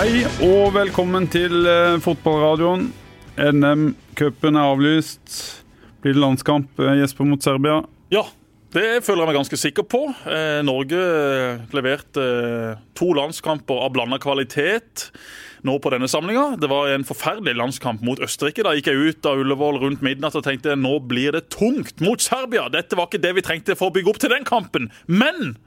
Hei og velkommen til eh, fotballradioen. NM-cupen er avlyst. Blir det landskamp, eh, Jesper, mot Serbia? Ja, det føler jeg meg ganske sikker på. Eh, Norge leverte eh, to landskamper av blanda kvalitet nå på denne samlinga. Det var en forferdelig landskamp mot Østerrike. Da gikk jeg ut av Ullevål rundt midnatt og tenkte nå blir det tungt mot Serbia. Dette var ikke det vi trengte for å bygge opp til den kampen. Men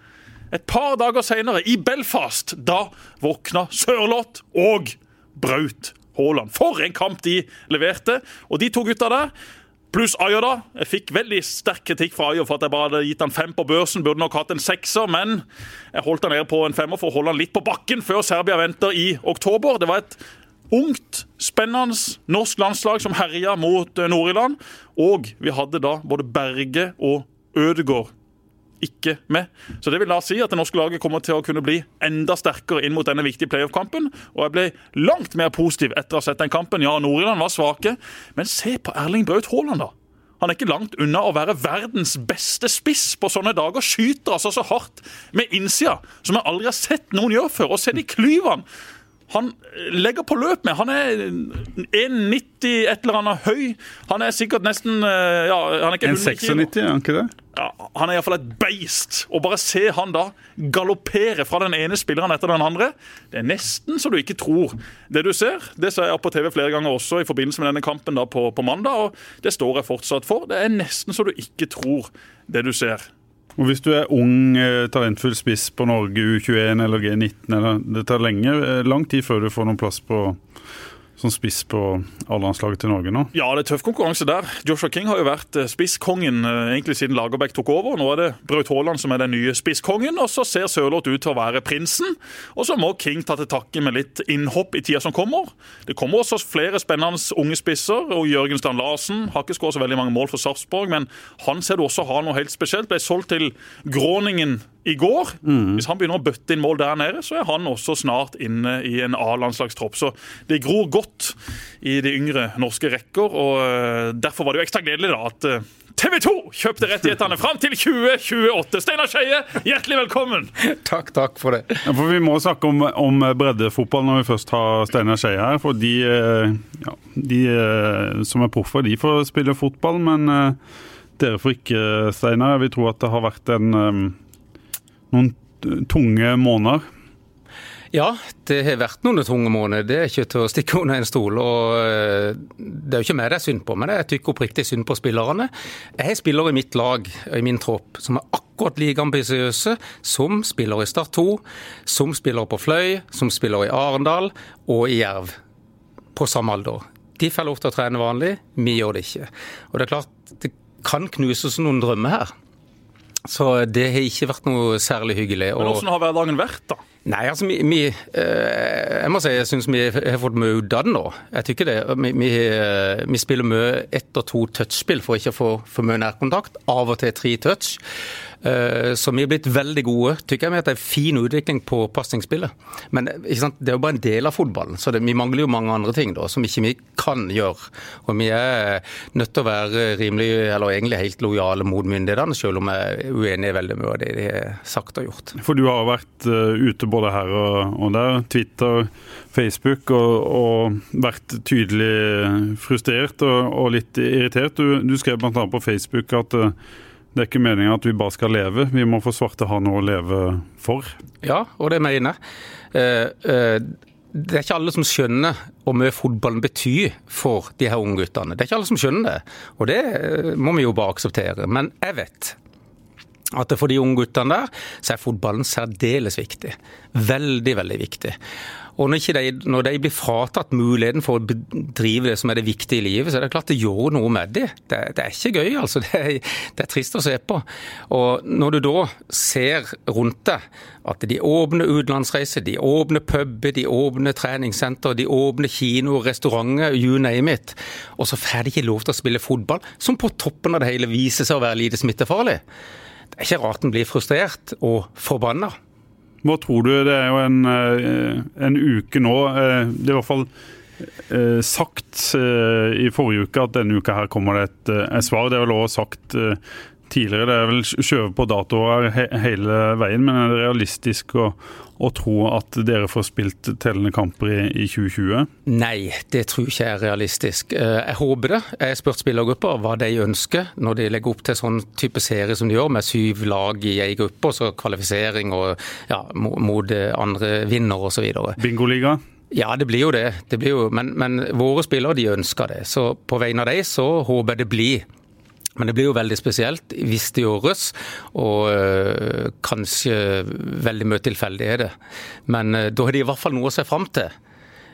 et par dager senere, i Belfast, da våkna Sørloth og Braut Haaland. For en kamp de leverte! Og de to gutta der Pluss Ayer, da. Jeg fikk veldig sterk kritikk fra Ayer for at jeg bare hadde gitt han fem på børsen. Burde nok hatt en sekser, men jeg holdt han nede på en femmer for å holde han litt på bakken før Serbia venter i oktober. Det var et ungt, spennende norsk landslag som herja mot eh, Nord-Irland. Og vi hadde da både Berge og Ødegaard ikke med. Så det vil da si at det norske laget kommer til å kunne bli enda sterkere inn mot denne viktige playoff-kampen. Og jeg ble langt mer positiv etter å ha sett den kampen. Ja, Nord-Irland var svake, men se på Erling Braut Haaland, da. Han er ikke langt unna å være verdens beste spiss på sånne dager. Skyter altså så hardt med innsida som jeg aldri har sett noen gjøre før. Og se de klyvene han legger på løp med. Han er 1,90 et eller annet høy. Han er sikkert nesten ja, han er ikke 100 kilo. 1,96, er han ikke det? Ja, han er iallfall et beist. Og bare se han da galoppere fra den ene spilleren etter den andre. Det er nesten så du ikke tror det du ser. Det sa jeg på TV flere ganger også i forbindelse med denne kampen da på, på mandag, og det står jeg fortsatt for. Det er nesten så du ikke tror det du ser. Og Hvis du er ung, eh, talentfull spiss på Norge U21 eller G19 eller, Det tar lenge, eh, lang tid før du får noen plass på som spiss på A-landslaget til Norge nå? Ja, det er tøff konkurranse der. Joshua King har jo vært eh, spisskongen egentlig siden Lagerbäck tok over. Nå er det Braut Haaland som er den nye spisskongen, og så ser Sørloth ut til å være prinsen. Og så må King ta til takke med litt innhopp i tida som kommer. Det kommer også flere spennende unge spisser, og Jørgen Strand Larsen har ikke skåret så veldig mange mål for Sarpsborg, men han ser du også har noe helt spesielt. Ble solgt til Gråningen i går. Mm. Hvis han begynner å bøtte inn mål der nede, så er han også snart inne i en A-landslagstropp. Så det gror godt i de yngre norske rekker. og Derfor var det jo ekstra gledelig da at TV 2 kjøpte rettighetene fram til 2028. Steinar Skeie, hjertelig velkommen! Takk, takk for det. Ja, for Vi må snakke om, om breddefotball når vi først har Steinar Skeie her. For de, ja, de, som er proffer, de får spille fotball, men dere får ikke, Steinar. Jeg vil tro at det har vært en noen tunge måneder? Ja, det har vært noen tunge måneder. Det er ikke til å stikke under en stol. og Det er jo ikke meg det er synd på, men det er tykker oppriktig synd på spillerne. Jeg har spillere i mitt lag, i min tropp, som er akkurat like ambisiøse som spiller i Start 2, som spiller på Fløy, som spiller i Arendal og i Jerv. På samme alder. De får lov til å trene vanlig, vi gjør det ikke. Og det er klart, det kan knuses noen drømmer her. Så det har ikke vært noe særlig hyggelig. Men Hvordan har hverdagen vært, da? Nei, altså vi, vi Jeg må si jeg syns vi har fått mye ut av det nå. Jeg tykker det. Vi, vi, vi spiller mye ett og to touchspill for ikke å få for mye nærkontakt. Av og til tre touch. Så vi har blitt veldig gode, tykker jeg, med at det er fin utvikling på pasningsspillet. Men det er jo bare en del av fotballen, så det, vi mangler jo mange andre ting da, som ikke vi kan gjøre. Og vi er nødt til å være rimelig, eller egentlig helt lojale mot myndighetene, selv om jeg er uenig i veldig mye av det de har sagt og gjort. For du har vært ute både her og der, Twitter, Facebook, og, og vært tydelig frustrert og, og litt irritert. Du, du skrev bl.a. på Facebook at det er ikke meningen at vi bare skal leve, vi må få svarte ha noe å leve for. Ja, og det mener jeg. Det er ikke alle som skjønner hvor mye fotballen betyr for de her unge guttene. Det er ikke alle som skjønner det, og det må vi jo bare akseptere. Men jeg vet at for de unge guttene der, så er fotballen særdeles viktig. Veldig, veldig viktig. Og når, de, når, de, blir fratatt muligheten for å bedrive det som er det viktige i livet, så er det klart det gjør noe med dem. Det, det, er ikke gøy, altså. Det er, det er, trist å se på. Og når du da ser rundt deg at de åpner utenlandsreiser, de åpner puber, de åpner treningssenter, de åpner kinoer, restauranter, you name it, og så får de ikke lov til å spille fotball, som på toppen av det hele viser seg å være lite smittefarlig. Det er ikke rart en blir frustrert og forbanna. Hva tror du? Det er jo en, en uke nå. Det er i hvert fall sagt i forrige uke at denne uka her kommer det et, et svar. Det er vel også sagt tidligere. Det er vel skjøvet på datoer hele veien, men er det realistisk å, å tro at dere får spilt tellende kamper i, i 2020? Nei, det tror ikke jeg er realistisk. Eh, jeg håper det. Jeg har spurt spillergrupper hva de ønsker når de legger opp til sånn type serie som de gjør, med syv lag i ei gruppe, og så kvalifisering og ja, mot andre vinner osv. Bingoliga? Ja, det blir jo det. det blir jo, men, men, våre spillere de ønsker det. Så på vegne av dem så håper jeg det blir. Men det blir jo veldig spesielt hvis det gjøres, og øh, kanskje veldig mye det. Men øh, da har de i hvert fall noe å se fram til.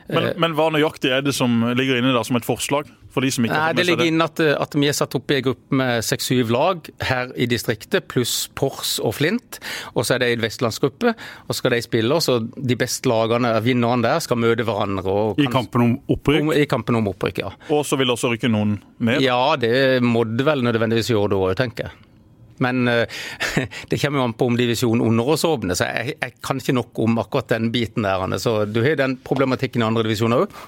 Men, eh, men, hva nøyaktig er det som ligger inne der som et forslag? For de som ikke Nei, Det ligger inne at, at, vi er satt opp i en gruppe med seks-syv lag her i distriktet, pluss Pors og Flint. Og så er det en vestlandsgruppe, og skal de spille. så De beste lagene, vinnerne der, skal møte hverandre. I kampen om opprykk? Om, I kampen om opprykk, ja. Og så vil også rykke noen ned? Ja, det må det vel nødvendigvis gjøre da òg, tenker jeg. Men uh, det kommer jo an på om divisjonen under oss åpner, så jeg, jeg, kan ikke nok om akkurat den biten der. Så Du har den problematikken i andre divisjoner òg.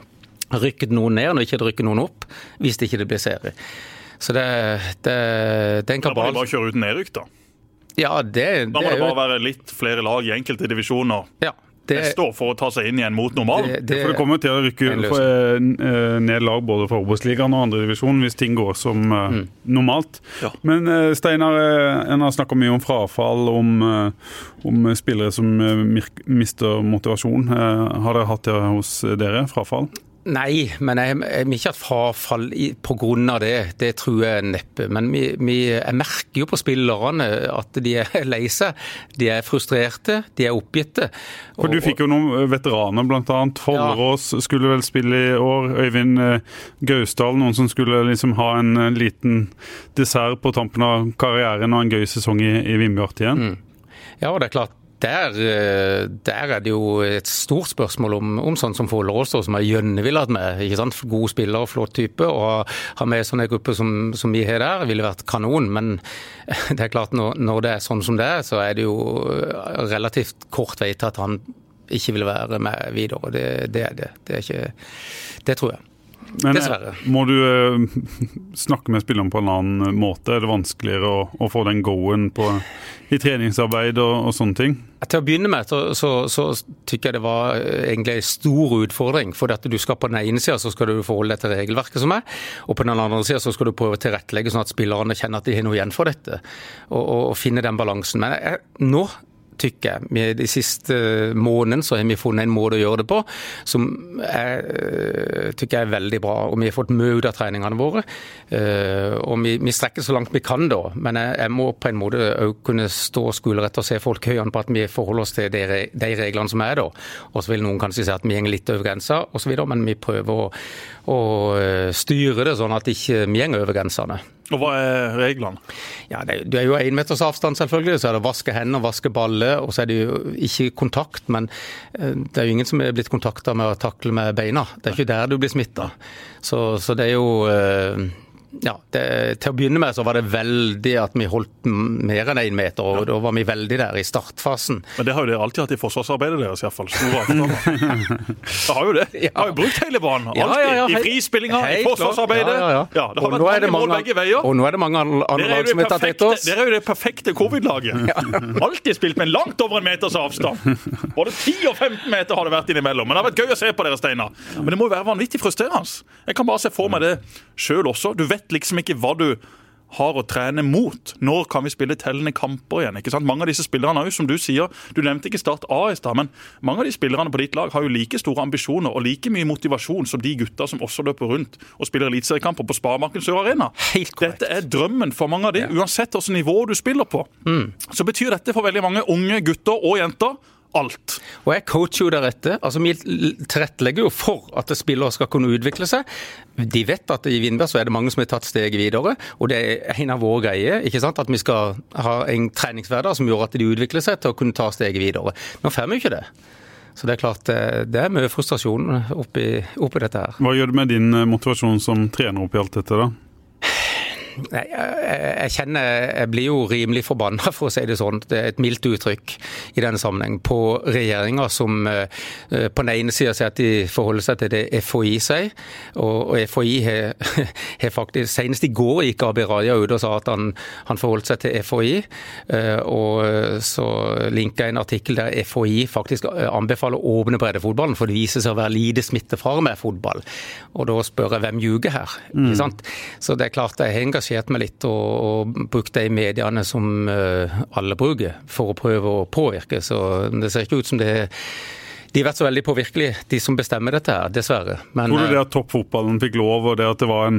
Rykket noen ned når ikke rykker noen opp, hvis det ikke blir serie. Så det, det, det er en kabal. Da må de bare kjøre ut nedrykk, da? Ja, det, da må det, det bare være litt flere lag i enkelte divisjoner. Ja, det, neste år for å ta seg inn igjen mot normalen? Det, det, for det kommer til å rykke for, eh, ned lag både fra Obos-ligaen og andredivisjon hvis ting går som eh, mm. normalt. Ja. Men eh, Steinar, en har snakka mye om frafall, om, om spillere som mister motivasjon. har dere hatt det hos dere, frafall? Nei, men jeg vil ikke hatt frafall pga. det. Det tror jeg neppe. Men vi, vi, jeg merker jo på spillerne at de er lei seg. De er frustrerte, de er oppgitte. For Du fikk jo noen veteraner, bl.a. Follerås ja. skulle vel spille i år. Øyvind eh, Gausdal, noen som skulle liksom ha en liten dessert på tampen av karrieren og en gøy sesong i, i Vindbjart igjen. Mm. Ja, og det er klart der, eh, der, er det jo et stort spørsmål om, om sånn som Folle Råstad, som er gjønnevillet med. ikke sant? God spiller flott type. Og ha med sånne grupper som, som, vi har der, ville vært kanon. Men det er klart, når, når, det er sånn som det er, så er det jo relativt kort vei til at han ikke vil være med videre. Det, det er det. Det, er ikke, det tror jeg. Men eh, Dessverre. må du uh, snakke med spillerne på en annen måte? Er det vanskeligere å, å få den go-en i treningsarbeid og, og, sånne ting? Til å begynne med så, så, så tykker jeg det var eh, egentlig en stor utfordring. For at du skal på den ene sida så skal du forholde deg til regelverket som er, og på den andre sida så skal du prøve å tilrettelegge sånn at spillerne kjenner at de har noe igjen for dette. Og, og, og finne den balansen. Men jeg, nå jeg. De siste månedene så har vi funnet en måte å gjøre det på som jeg eh, tykker er veldig bra. Og vi har fått mye av treningene våre. Eh, og vi, vi, strekker så langt vi kan da, men jeg, jeg må på en måte òg kunne stå skulderrett og se folk høyene på at vi forholder oss til de, de, reglene som er da. Og så vil noen kanskje si at vi går litt over grensa osv., men vi prøver å, å eh, styre det sånn at ikke vi går over grensene. Og Hva er reglene? Ja, det, Du er jo én meters avstand, selvfølgelig. Så er det å vaske hender, vaske baller. Og så er det jo ikke kontakt, men eh, det er jo ingen som er blitt kontakta med å takle med beina. Det er ikke der du blir smitta. Så, så, det er jo eh, ja, det, Til å begynne med så var det veldig at vi holdt mer enn én meter, og ja. da var vi veldig der i startfasen. Men det har jo dere alltid hatt i forsvarsarbeidet deres, iallfall. Store avtaler. det har jo det. Ja. Har jo brukt hele banen. Alltid. Ja, I frispillinga, i forsvarsarbeidet. Ja, det har vært mange mål begge veier. Og nå er det mange andre lag som har tatt etter oss. Dere er jo det perfekte covid-laget. Alltid spilt med langt over en meters avstand. Både 10 og 15 meter har det vært innimellom. Men det har vært gøy å se på dere, Steinar. Men det må jo være vanvittig frustrerende. Jeg kan bare se for meg det sjøl også. Du vet vet liksom ikke hva du har å trene mot. Når kan vi spille tellende kamper igjen? ikke sant? Mange av disse spillerne har jo, som du sier, du nevnte ikke Start A i stad, men mange av de spillerne på ditt lag har jo like store ambisjoner og like mye motivasjon som de gutta som også løper rundt og spiller eliteseriekamper på Sparebanken Sør Arena. Helt Dette er drømmen for mange av de, uansett hvilket nivå du spiller på. Mm. Så betyr dette for veldig mange unge gutter og jenter alt. Og jeg coacher jo deretter. Altså, Vi tilrettelegger jo for at spillere skal kunne utvikle seg. De vet at i Vindberg så er det mange som har tatt steget videre, og det er en av våre greier. ikke sant? At vi skal ha en treningshverdag som gjør at de utvikler seg til å kunne ta steget videre. Nå får vi ikke det. Så det er klart eh, det er mye frustrasjon oppi, oppi dette her. Hva gjør det med din eh, motivasjon som trener oppi alt dette, da? Nei, jeg, kjenner Jeg blir jo rimelig forbanna, for å si det sånn. Det er et mildt uttrykk i denne sammenheng. På regjeringa som uh, på den ene sida sier at de forholder seg til det FHI sier. Og, og FHI har faktisk Senest i går gikk Abid Raja ut og sa at han, han forholdt seg til FHI. Uh, og så linka jeg en artikkel der FHI faktisk anbefaler å åpne breddefotballen, for det viser seg å være lite smittefare med fotball. Og da spør jeg hvem ljuger her? Mm. Så det er klart jeg har engasjert meg litt og, og brukt de mediene som uh, alle bruker, for å prøve å påvirke. Så det ser ikke ut som det er de har vært så veldig påvirkelige, de som bestemmer dette her, dessverre. Men, Tror du det eh, at toppfotballen fikk lov, og det at det var en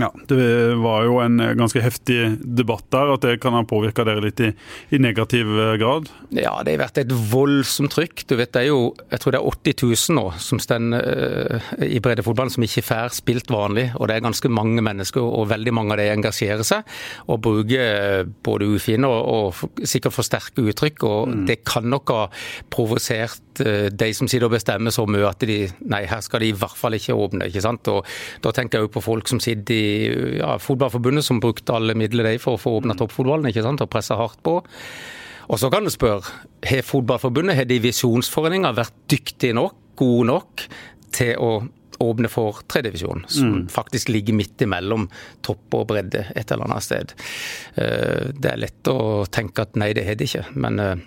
ja, Det var jo en ganske heftig debatt der, at det kan ha påvirka dere litt i, i, negativ eh, grad? Ja, det har vært et voldsomt trykk. Du vet, Det er jo jeg tror det er 80 000 nå som står uh, i breddefotballen som ikke får spilt vanlig. og Det er ganske mange mennesker, og veldig mange av de engasjerer seg og bruker eh, både ufine og, og sikkert for sterke uttrykk. og mm. Det kan nok ha provosert de som sitter og bestemmer så mye at de nei, her skal de i hvert fall ikke åpne. ikke sant? Og Da tenker jeg jo på folk som sitter i ja, Fotballforbundet som brukte alle midler de for å få åpna mm. toppfotballen ikke sant, og pressa hardt på. Og så kan du spørre, har Fotballforbundet, har divisjonsforeninga vært dyktige nok, gode nok, til å åpne for tredjedivisjon, som mm. faktisk ligger midt imellom topp og bredde et eller annet sted. Eh, det er lett å tenke at nei, det har de ikke, men eh,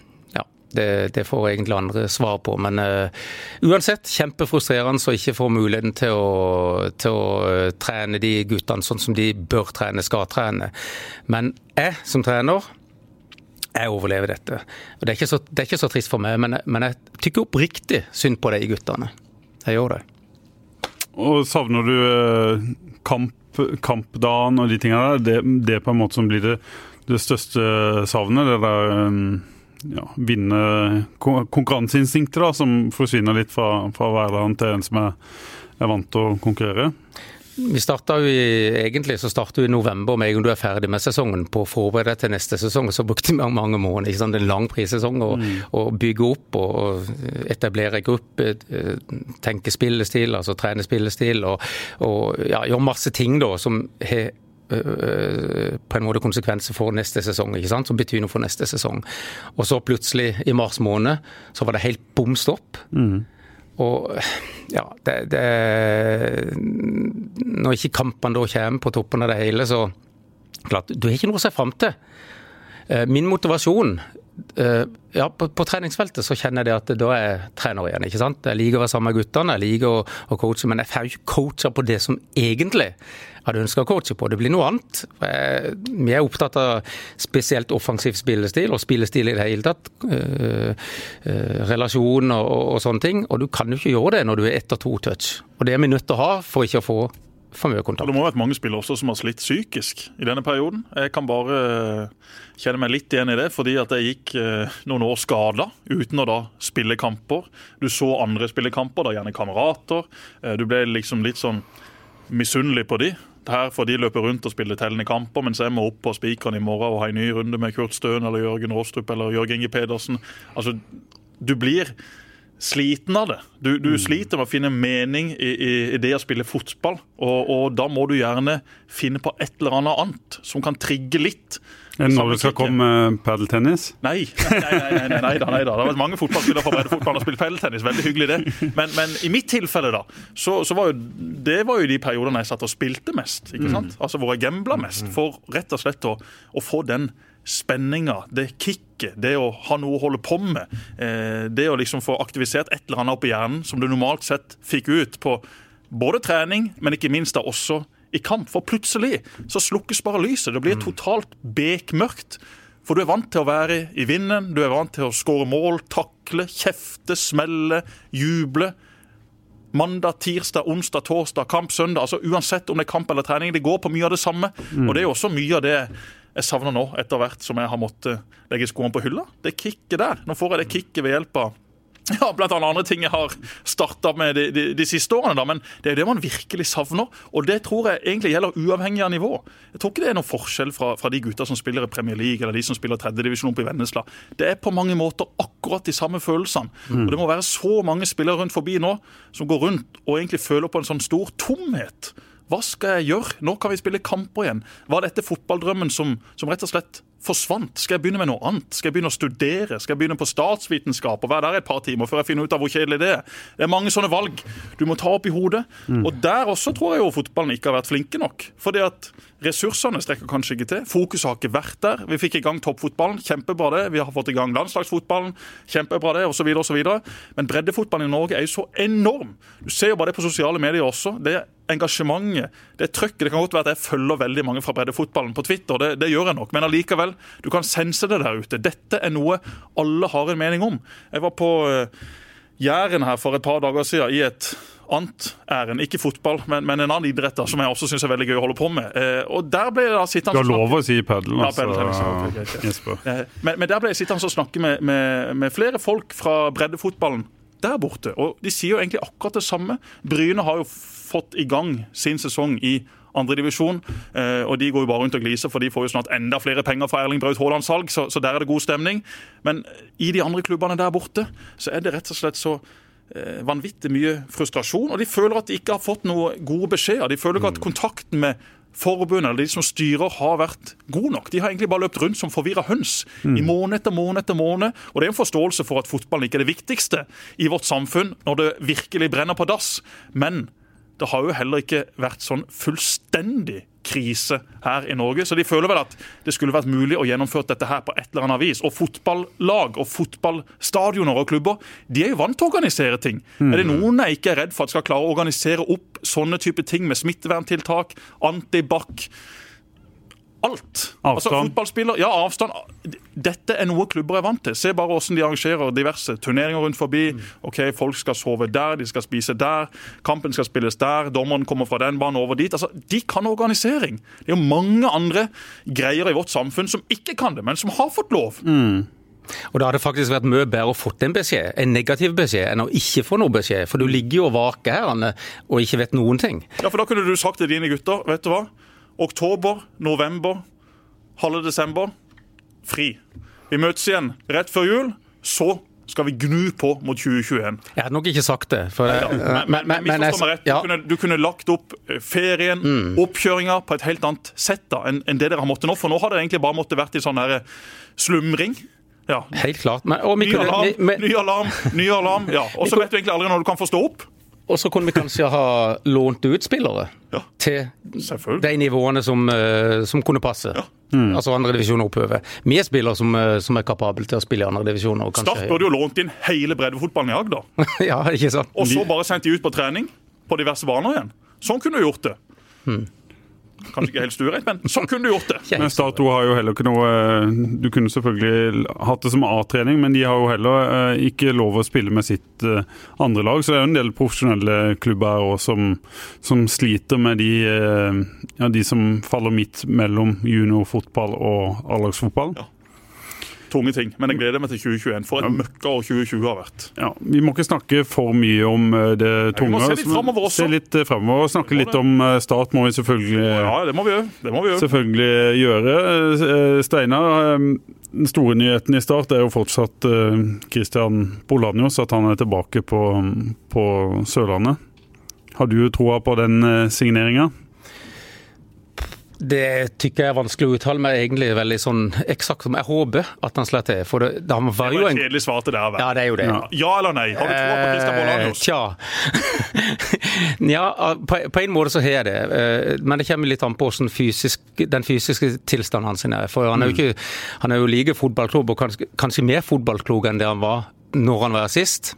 det, det, får egentlig andre svar på. Men uh, uansett, kjempefrustrerende å ikke få muligheten til å, til å uh, trene de guttene sånn som de bør trene, skal trene. Men jeg som trener, jeg overlever dette. Og det, er ikke så, er ikke så trist for meg, men, men jeg tykker oppriktig synd på de guttene. Jeg gjør det. Og savner du uh, kamp, kampdagen og de tingene der? Det er på en måte som blir det, det største savnet? det der... Um ja, vinne konkurranseinstinktet, da, som forsvinner litt fra, fra hverdagen til en som er, er vant til å konkurrere? Vi starta jo i, Egentlig så starter vi i november med en gang du er ferdig med sesongen på å forberede deg til neste sesong. Så brukte vi mange måneder. Ikke sant? En lang prissesong å mm. bygge opp og etablere gruppe, tenke spillestil, altså trene spillestil og, og ja, gjøre masse ting da som har på en måte konsekvenser for neste sesong, ikke sant? som betyr noe for neste sesong. Og så plutselig, i mars måned, så var det helt bom stopp. Mm. Og ja, det, det, Når ikke kampene da kommer på toppen av det hele, så klart, Du har ikke noe å se fram til. Eh, min motivasjon ja, på, på, treningsfeltet så kjenner jeg det at da er jeg trener igjen. ikke sant? Jeg liker å være sammen med guttene, jeg liker å, å coache, men jeg får jo ikke coache på det som egentlig jeg hadde ønska å coache på. Det blir noe annet. Jeg, vi er opptatt av spesielt offensiv spillestil, og spillestil i det hele tatt. Øh, øh, relasjon og, og, sånne ting. Og du kan jo ikke gjøre det når du er ett og to touch. Og det er vi nødt til å ha for ikke å få for mye kontakt. Det må ha vært mange spillere også som har slitt psykisk i denne perioden. Jeg kan bare eh, kjenne meg litt igjen i det, fordi at jeg gikk eh, noen år skada uten å da spille kamper. Du så andre spille kamper, da gjerne kamerater. Eh, du ble liksom litt sånn misunnelig på de. Her får de løpe rundt og spille tellende kamper, mens jeg må opp på spikeren i morgen og ha en ny runde med Kurt Støen eller Jørgen Råstrup eller Jørgen Inge Pedersen. Altså, du blir sliten av det. Du, du mm. sliter med å finne mening i, i, i det å spille fotball. Og, og, da må du gjerne finne på et eller annet annet som kan trigge litt. Enn Når det skal komme padeltennis? Nei. Nei, nei, nei, nei, nei, da, nei da. Det har vært mange fotballspillere fra breddefotball og spilt padeltennis. Veldig hyggelig, det. Men, men, i mitt tilfelle, da, så, så, var jo det var jo de periodene jeg satt og spilte mest. ikke sant? Mm. Altså hvor jeg gambla mest. Mm. For rett og slett å, å få den spenninga, det kicket, det å ha noe å holde på med. Eh, det å liksom få aktivisert et eller annet opp i hjernen som du normalt sett fikk ut på både trening, men ikke minst da også i kamp. For plutselig så slukkes bare lyset. Det blir mm. totalt bekmørkt. For du er vant til å være i vinden, du er vant til å skåre mål, takle, kjefte, smelle, juble. Mandag, tirsdag, onsdag, torsdag, kamp søndag. altså Uansett om det er kamp eller trening, det går på mye av det samme. Mm. Og det er også mye av det jeg savner nå, etter hvert som jeg har måttet legge skoene på hylla. Det kicket der. Nå får jeg det kicket ved hjelp av ja, blant annet andre ting jeg har starta med de, de, de, siste årene. da, Men det er jo det man virkelig savner. Og det tror jeg egentlig gjelder uavhengig av nivå. Jeg tror ikke det er noen forskjell fra, fra de gutta som spiller i Premier League eller de som spiller tredjedivisjon oppe i Vennesla. Det er på mange måter akkurat de samme følelsene. Mm. Og det må være så mange spillere rundt forbi nå som går rundt og egentlig føler på en sånn stor tomhet Hva skal jeg gjøre? Når kan vi spille kamper igjen? Var dette fotballdrømmen som, som rett og slett forsvant? Skal jeg begynne med noe annet? Skal jeg begynne å studere? Skal jeg begynne på statsvitenskap og være der et par timer før jeg finner ut av hvor kjedelig det er? Det er mange sånne valg du må ta opp i hodet. Mm. Og der også tror jeg jo fotballen ikke har vært flinke nok. Fordi at ressursene strekker kanskje ikke til. Fokuset har ikke vært der. Vi fikk i gang toppfotballen, kjempebra det. Vi har fått i gang landslagsfotballen, kjempebra det, osv. osv. Men breddefotballen i Norge er jo så enorm. Du ser jo bare det på sosiale medier også. Det engasjementet, det trøkket. Det kan godt være at jeg følger veldig mange fra breddefotballen på Twitter, det, det gjør jeg nok. Men allikevel, du kan sense det der ute. Dette er noe alle har en mening om. Jeg var på uh, Jæren her for et par dager siden i et annet ærend. Ikke fotball, men, men, en annen idrett da, som jeg også syns er veldig gøy å holde på med. Eh, og der ble jeg da sittende Du har lov å si padel, altså. Ja, eh, men, men, der ble jeg sittende og snakke med, med, med flere folk fra breddefotballen der borte. Og de sier jo egentlig akkurat det samme. Bryne har jo fått i gang sin sesong i andredivisjon. divisjon og de går jo bare rundt og gliser, for de får jo snart enda flere penger fra Erling Braut Haalands salg, så, så, der er det god stemning. Men i de andre klubbene der borte så er det rett og slett så eh, vanvittig mye frustrasjon. Og de føler at de ikke har fått noe gode beskjeder. De føler ikke at kontakten med forbundet eller de som styrer, har vært god nok. De har egentlig bare løpt rundt som forvirra høns mm. i måned etter måned etter måned. Og det er en forståelse for at fotballen ikke er det viktigste i vårt samfunn når det virkelig brenner på dass. Men det har jo heller ikke vært sånn fullstendig krise her i Norge. Så de føler vel at det skulle vært mulig å gjennomføre dette her på et eller annet vis. Og fotballag og fotballstadioner og klubber de er jo vant til å organisere ting. Mm. Er det noen jeg ikke er redd for at skal klare å organisere opp sånne type ting med smitteverntiltak, antibac alt. Avstand. Altså, fotballspiller, ja, avstand. Dette er noe klubber er vant til. Se bare hvordan de arrangerer diverse turneringer rundt forbi. Mm. Ok, Folk skal sove der, de skal spise der, kampen skal spilles der, dommeren kommer fra den banen over dit. Altså, De kan organisering. Det er jo mange andre greier i vårt samfunn som ikke kan det, men som har fått lov. Mm. Og Da hadde det faktisk vært mye bedre å fått en beskjed, en negativ beskjed, enn å ikke få noe beskjed. For du ligger jo og vaker her Anne, og ikke vet noen ting. Ja, for Da kunne du sagt til dine gutter vet du hva, Oktober, november, halve desember fri. Vi møtes igjen rett før jul. Så skal vi gnu på mot 2021. Jeg hadde nok ikke sagt det. Det, ja, men, men, men, men rett. Du, ja. kunne, du, kunne, lagt opp eh, ferien, mm. oppkjøringa, på et helt annet sett da, enn, enn det dere har måttet nå. For nå har det egentlig bare måttet vært i sånn eh, slumring. Ja. Helt klart. ny, alarm, ny alarm, ny alarm. Ja. Og så vet du egentlig aldri når du kan få stå opp. Og så kunne vi kanskje ha lånt ut spillere ja. til de nivåene som, eh, som kunne passe. Ja. Mm. Altså andredivisjon oppover. Vi er spillere som, eh, som, er kapable til å spille i andredivisjon. Start burde jo lånt inn hele breddefotballen i Agder. ja, ikke sant? Og så bare sendt de ut på trening på diverse baner igjen. Sånn kunne du gjort det. Mm. Kanskje ikke helt stuereint, men sånn kunne du gjort det. Men Start 2 har jo heller ikke noe Du kunne selvfølgelig hatt det som A-trening, men de har jo heller eh, ikke lov å spille med sitt eh, andre lag. Så det er jo en del profesjonelle klubber her som, som, sliter med de, eh, ja, de som faller midt mellom juniorfotball og A-lagsfotball. Ja tunge ting. Men jeg gleder meg til 2021. For et møkka år 2020 har vært. Ja, Vi må ikke snakke for mye om eh, det tunge. Vi må se litt fremover også. Se litt eh, fremover. Snakke litt om eh, Start må vi selvfølgelig Ja, det må vi gjøre. Det må vi gjøre. Selvfølgelig gjøre. Steinar, den store nyheten i Start er jo fortsatt Christian Bolanios, at han er tilbake på, på Sørlandet. Har du troa på den signeringa? Det tykker jeg er vanskelig å uttale meg egentlig veldig sånn eksakt som jeg håper at han slår til. For det, det var, var jo en... kjedelig svar til deg. Ja, det er jo det. Ja, ja eller nei? Har du tro på Christian Bolanios? Tja. ja, på, på, en måte så har jeg det. Eh, men det kommer litt an på hvordan fysisk, den fysiske tilstanden hans er. For han er jo, mm. ikke, han er jo like fotballklubb, og kanskje, kanskje mer fotballklok enn det han var når han var sist.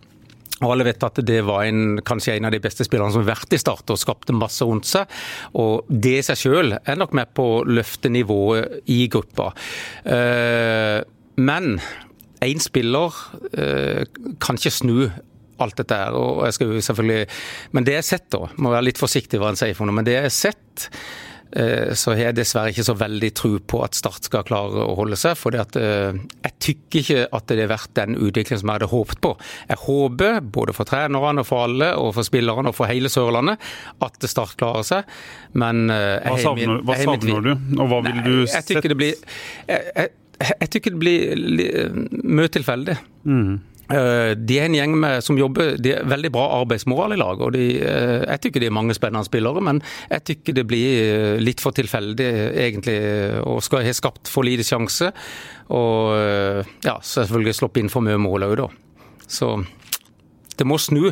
Og alle vet at det var en, kanskje en av de beste spillerne som har vært i Start og skapte masse rundt seg. Og det i seg selv er nok med på å løfte nivået i gruppa. Eh, men én spiller eh, kan ikke snu alt dette her. og jeg skal jo selvfølgelig, Men det jeg har sett, da, må være litt forsiktig hva en sier for noe, men det jeg har sett Eh, så har jeg dessverre ikke så veldig tro på at Start skal klare å holde seg. For eh, jeg tykker ikke at det har vært den utviklingen som jeg hadde håpet på. Jeg håper, både for trenerne og for alle, og for spillerne og for hele Sørlandet, at Start klarer seg. Men eh, Hva savner, hva savner du, og hva vil du jeg tykker det blir jeg, jeg, jeg tykker det blir mye tilfeldig. Mm. Eh, de er en gjeng med, som jobber de er veldig bra arbeidsmoral i lag. og de, eh, Jeg tykker de er mange spennende spillere, men jeg tykker det blir litt for tilfeldig egentlig. Og skal ha skapt for lite sjanse. Og ja, selvfølgelig sluppet inn for mye mål òg, da. Så det må snu.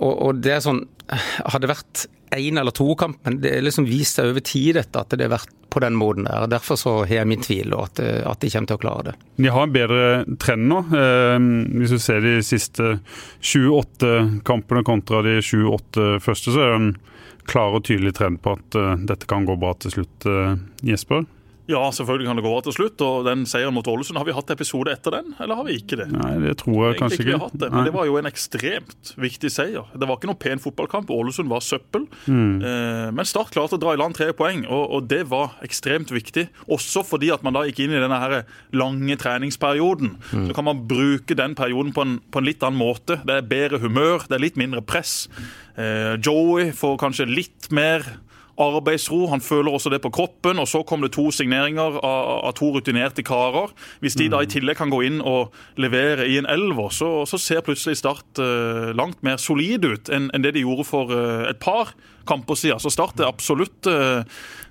Og det er sånn Hadde vært én eller to kamp, men det er liksom vist seg over tid dette, at det har vært på den måten der. Derfor så har jeg min tvil at, at, de kommer til å klare det. De har en bedre trend nå. Eh, hvis du ser de siste 28 kampene kontra de 28 første, så er det en klar og tydelig trend på at uh, dette kan gå bra til slutt, uh, Jesper? Ja, selvfølgelig kan det gå over til slutt. og den Seieren mot Ålesund, har vi hatt episode etter den, eller har vi ikke det? Nei, det tror jeg kanskje ikke. Vi har hatt det, men det var jo en ekstremt viktig seier. Det var ikke noen pen fotballkamp. Ålesund var søppel. Mm. Eh, men Start klarte å dra i land tre poeng, og, og, det var ekstremt viktig. Også fordi at man da gikk inn i denne her lange treningsperioden. Mm. Så kan man bruke den perioden på en, på en, litt annen måte. Det er bedre humør, det er litt mindre press. Eh, Joey får kanskje litt mer arbeidsro. Han føler også det på kroppen. Og så kom det to signeringer av, av to rutinerte karer. Hvis de da i tillegg kan gå inn og levere i en elver, så, så ser plutselig Start uh, langt mer solid ut enn, enn det de gjorde for uh, et par kamper siden. Så Start er absolutt uh,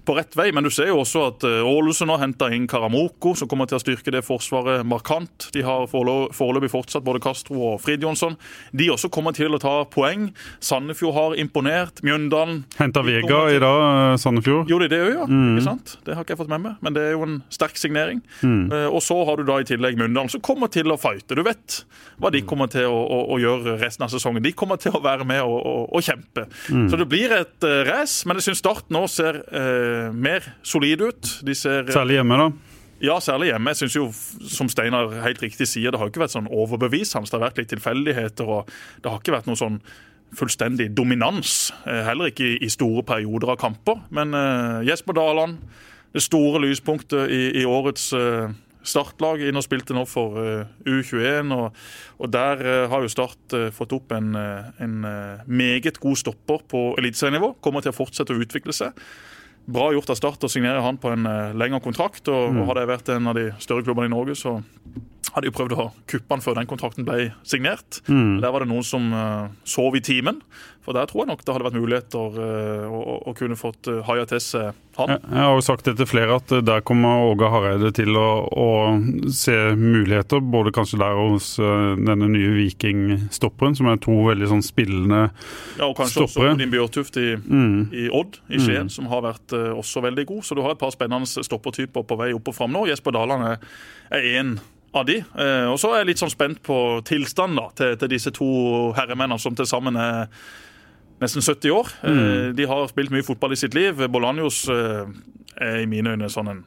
på rett vei. Men du ser jo også at Ålesund har henta inn Karamoko, som kommer til å styrke det forsvaret markant. De har foreløpig fortsatt både Castro og Fridjonsson. De også kommer til å ta poeng. Sandefjord har imponert. Mjøndalen Henta Vega i dag, Sandefjord. Gjorde de det òg, ja? Mm. Ikke sant? Det har ikke jeg fått med meg, men det er jo en sterk signering. Mm. Og så har du da i tillegg Mjøndalen, som kommer til å fighte. Du vet hva de kommer til å, å, å gjøre resten av sesongen. De kommer til å være med og, og kjempe. Mm. Så det blir et uh, race, men jeg syns Start nå ser uh, mer solid ut. Ser, uh, Særlig hjemme, da? Ja, særlig hjemme. Jeg synes jo, som Steinar helt riktig sier, det har ikke vært sånn overbevisende. Det har vært litt tilfeldigheter, og det har ikke vært noe sånn fullstendig dominans. Heller ikke i, store perioder av kamper. Men Jesper Daland, det store lyspunktet i, i årets startlag inn og spilte nå for uh, U21. Og, og der har jo Start fått opp en, en meget god stopper på eliteserienivå. Kommer til å fortsette å utvikle seg. Bra gjort av Start å signere han på en lengre kontrakt. Og, mm. Hadde jeg vært en av de større klubbene i Norge, så hadde jo prøvd å kuppe han før den kontrakten ble signert. Mm. Der var det noen som uh, sov i timen. For der tror jeg nok det hadde vært muligheter uh, å, å, kunne fått uh, haia til seg han. Jeg, har jo sagt det til flere at der kommer Åge Hareide til å, å, se muligheter. Både kanskje der hos denne nye Viking-stopperen, som er to veldig sånn spillende stoppere. Ja, og kanskje stoppere. også Odin Bjørtuft i, mm. i, Odd i Skien, mm. som har vært også veldig god. Så du har et par spennende stoppertyper på vei opp og fram nå. Jesper Daland er én av de. Eh, og så er jeg litt sånn spent på tilstanden til, til, disse to herremennene som til sammen er nesten 70 år. Eh, mm. De har spilt mye fotball i sitt liv. Bolanjos eh, er i mine øyne sånn en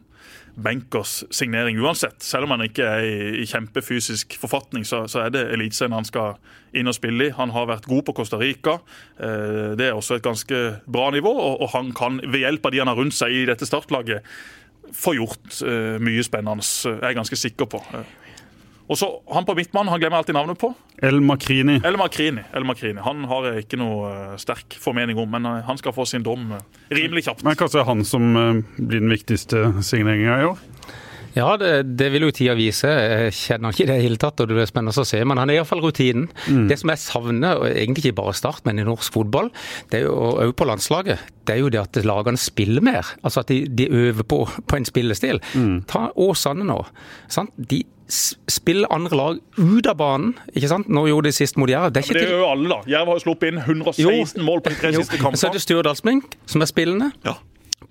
benkers signering uansett. Selv om han ikke er i, i kjempefysisk forfatning, så, så er det eliteserien han skal inn og spille i. Han har vært god på Costa Rica. Det er også et ganske bra nivå, og, og han kan ved hjelp av de han har rundt seg i dette startlaget, får gjort uh, mye spennende, er jeg ganske sikker på. Og så Han på midtmann han glemmer alltid navnet på. El Makrini. El Makrini. El Makrini. Han har jeg ikke noe sterk formening om, men han skal få sin dom rimelig kjapt. Men Kanskje han som blir den viktigste signeringa i år? Ja, det, det, vil jo tida vise. Jeg kjenner ikke det i hele tatt, og det er spennende å se. Men han er iallfall rutinen. Mm. Det som jeg savner, og egentlig ikke bare Start, men i norsk fotball, det er jo òg på landslaget, det er jo det at lagene spiller mer. Altså at de, de øver på, på, en spillestil. Mm. Ta Åsane nå. Sant? De spiller andre lag ut av banen. ikke sant? Nå gjorde de sist mot Jerv. Det, ja, det gjør jo alle, da. Jerv har jo sluppet inn 116 jo. mål på de tre siste kampene. Så er det Stjørdalsblink som er spillende. Ja.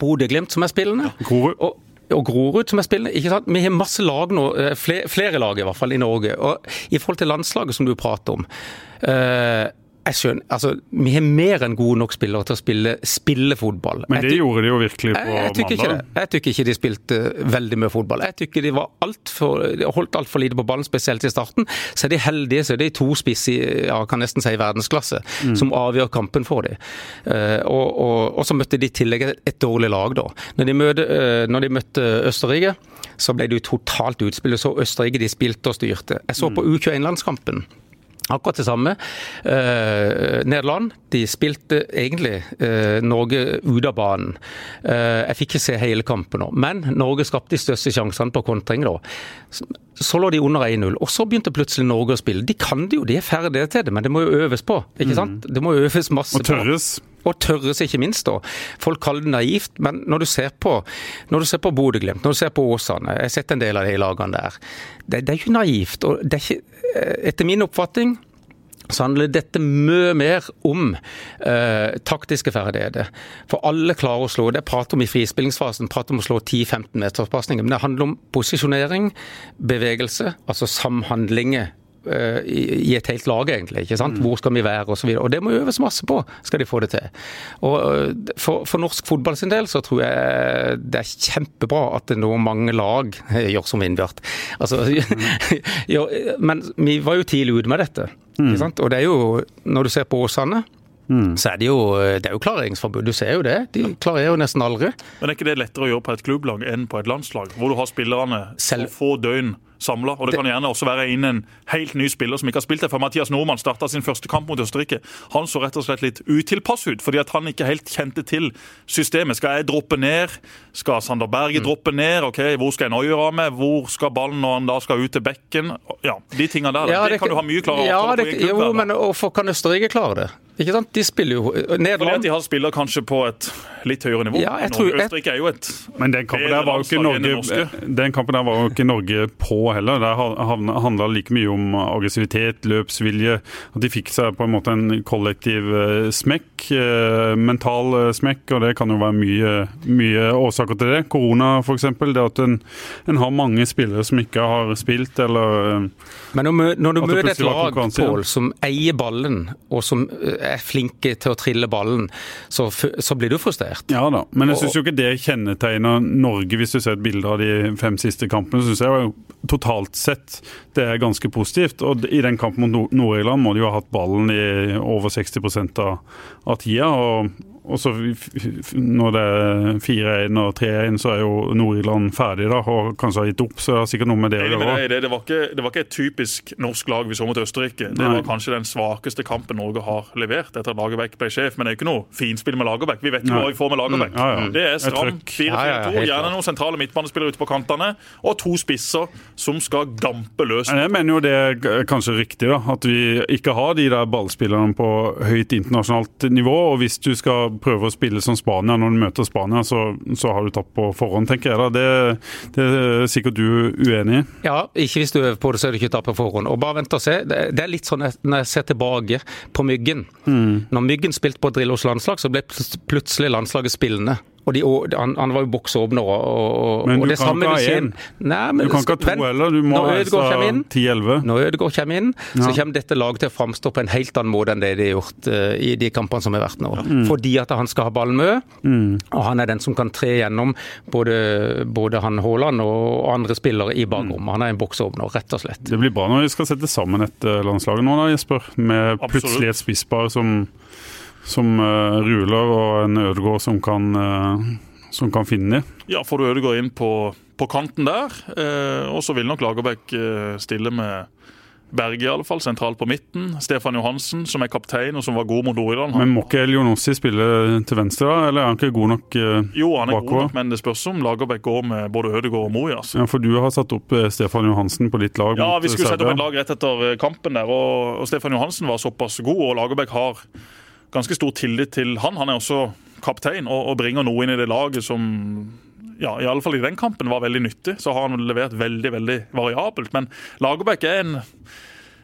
Bodø-Glimt som er spillende. Ja. Og, og Grorud som er spillende. ikke sant? Vi har masse lag nå, eh, flere, flere lag i hvert fall i Norge. Og i forhold til landslaget som du prater om. Uh, jeg skjønner, altså, Vi har mer enn gode nok spillere til å spille, spille fotball. Men det gjorde de jo virkelig på jeg, jeg mandag. Ikke det. Jeg tykker ikke de spilte veldig mye fotball. Jeg tykker de var alt for, de holdt altfor lite på ballen, spesielt i starten. Så er de heldige, så er de to spiss i ja, kan nesten si verdensklasse, mm. som avgjør kampen for dem. Uh, og, og, og, så møtte de i tillegg et dårlig lag, da. Når de, møte, uh, når de møtte Østerrike, så ble det jo totalt utspill. Så Østerrike de spilte og styrte. Jeg så på mm. U21-landskampen. Akkurat det samme. Eh, Nederland de spilte egentlig eh, Norge ut av banen. Eh, jeg fikk ikke se hele kampen nå, men Norge skapte de største sjansene på kontring. da. Så lå de under 1-0, og så begynte plutselig Norge å spille. De kan det jo, de er ferdige til det, men det må jo øves på. ikke sant? Det må øves masse Og tørres. på. Og tørres, ikke minst. da. Folk kaller det naivt, men når du ser på når du ser på Bodø-Glimt, når du ser på Åsane Jeg har sett en del av de lagene der. Det, det er ikke naivt. og det er ikke, Etter min oppfatning så handler dette mye mer om eh, taktiske ferdigheter. For alle klarer å slå. Det prater om i frispillingsfasen, prater om å slå 10-15 meterspasninger. Men det handler om posisjonering, bevegelse, altså samhandlinger eh, i i et helt lag, egentlig. ikke sant? Hvor skal vi være, osv. Og, så og det må øves masse på, skal de få det til. Og eh, for, for norsk fotball sin del så tror jeg det er kjempebra at det nå mange lag gjør som Vindbjart. Altså, jo, men vi var jo tidlig ute med dette. Ikke sant? Og det er jo, når du ser på Åsane, så er det jo, det er jo klareringsforbud. Du ser jo det. De klarerer jo nesten aldri. Men er ikke det lettere å gjøre på et klubblag enn på et landslag, hvor du har spillerne Selv- få døgn samla? Og det kan gjerne også være inn en helt ny spiller som ikke har spilt det. For Mathias Nordmann starta sin første kamp mot Østerrike. Han så rett og slett litt utilpass ut, fordi at han ikke helt kjente til systemet. Skal jeg droppe ned? Skal Sander Berge droppe ned? Ok, Hvor skal jeg nå gjøre av meg? Hvor skal ballen når han da skal ut til bekken? Ja, De tingene der. Ja, det, kan du ha mye klarere ja, det, Jo, men hvorfor kan Østerrike klare det? Ikke sant? De spiller jo Fordi at de har spillere kanskje på et litt høyere nivå. Ja, jeg Norge- tror- jeg- Østerrike er jo et Men den kampen der var jo ikke Norge. Den kampen der var jo ikke Norge på heller. Det handla like mye om aggressivitet, løpsvilje. At de fikk seg på en måte en kollektiv eh, smekk. eh, Mental eh, smekk, og det kan jo være mye, mye årsaker til det. Korona f.eks. Det at en, en har mange spillere som ikke har spilt, eller eh, Men når, når du møter et lag Paul. Pål, som eier ballen, og som eh, er flinke til å trille ballen, så, så blir du frustrert. Ja da, men jeg syns jo ikke det kjennetegner Norge. Hvis du ser et bilde av de fem siste kampene, så syns jeg jo totalt sett det er ganske positivt. Og i den kampen mot Nord- Nord-Irland må de jo ha hatt ballen i over 60 av, av tida. og og så Når det er 4-1 og 3-1, så er jo Nord-Irland ferdig da, og kanskje har gitt opp. Så det har sikkert noe med det å gjøre. det. Det var, ikke, det var ikke et typisk norsk lag vi så mot Østerrike. Det Nei. var kanskje den svakeste kampen Norge har levert etter at Lagerbäck ble sjef. Men det er jo ikke noe finspill med Lagerbäck. Vi vet jo hva vi får med Lagerbäck. Mm, ja, ja. Det er stram 4-4-2. Ja, ja, helt Gjerne noen sentrale midtbanespillere ute på kantene, og to spisser som skal gampe løs. Jeg mener jo det er kanskje riktig, da. At vi ikke har de der ballspillerne på høyt internasjonalt nivå. Og hvis du skal prøve å spille som Spania når du møter Spania, så, så har du tapt på forhånd, tenker jeg da. Det, det er sikkert du uenig i. Ja, ikke hvis du øver på det, så er du ikke tatt på forhånd. Og bare vent og se. Det er litt sånn når jeg ser tilbake på Myggen. Når Myggen spilte på Drillos landslag, så ble plutselig landslaget spillende. Og de, og han, han var jo boksåpner og, og, Men og det kan samme ikke ha vil skje- én. Nei, men Du kan ikke ha to vent. heller. Du må Ødegaard 10-11. Når Ødegaard kommer inn, så Ja. kommer dette laget til å framstå på en helt annen måte enn det de har gjort uh, i de kampene som har vært nå. Mm. Fordi at han skal ha ballen med, og han er den som kan tre gjennom både, både han Haaland og andre spillere i bakrommet. Han er en boksåpner, rett og slett. Det blir bra når vi skal sette sammen et eh, landslag nå, da, Jesper. Med Absolutt. plutselig et spisspar som, som uh, ruler, og en Ødegaard som kan, uh, som kan finne dem. Ja, får du Ødegaard inn på, på kanten der. uh, og så vil nok Lagerbäck stille med Berge, i alle fall, sentralt på midten. Stefan Johansen, som er kaptein og som var god mot Nord-Irland. Men må ikke Elionossi spille til venstre, da? Eller er han ikke god nok bakover? Jo, han er god nok, men det spørs om Lagerbäck går med både Ødegaard og. Altså. Ja, for du har satt opp Stefan Johansen på ditt lag. Ja, vi skulle sette opp et lag rett etter kampen der, og, og Stefan Johansen var såpass god, og Lagerbäck har ganske stor tillit til han. Han er også kaptein og, og bringer noe inn i det laget som ja, i alle fall i den kampen var veldig nyttig. Så har han levert veldig veldig variabelt. Men Lagerbäck er en,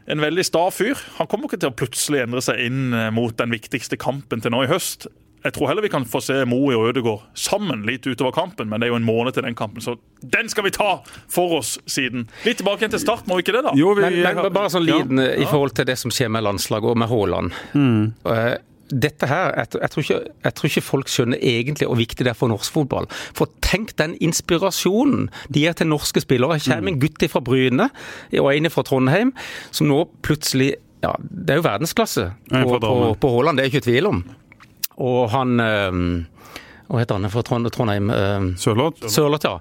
en veldig sta fyr. Han kommer ikke til å plutselig endre seg inn eh, mot den viktigste kampen til nå i høst. Jeg tror heller vi kan få se Moe og Ødegaard sammen litt utover kampen, men det er jo en måned til den kampen, så den skal vi ta for oss siden. Litt tilbake igjen til start, må vi ikke det, da? Jo, vi, Men, men bare sånn ja. liten eh, i forhold til det som skjer med landslaget og med Haaland. Eh, Dette her, jeg, jeg, tror ikke, jeg tror ikke folk skjønner egentlig hvor viktig det er for norsk fotball. For tenk den inspirasjonen de gir til norske spillere. Jeg kommer en gutt fra Bryne og en fra Trondheim som nå plutselig ja, Det er jo verdensklasse på, på, på Haaland, det er ikke tvil om. Og han øh, hva heter han fra Trondheim? Sørloth? Sørloth, ja.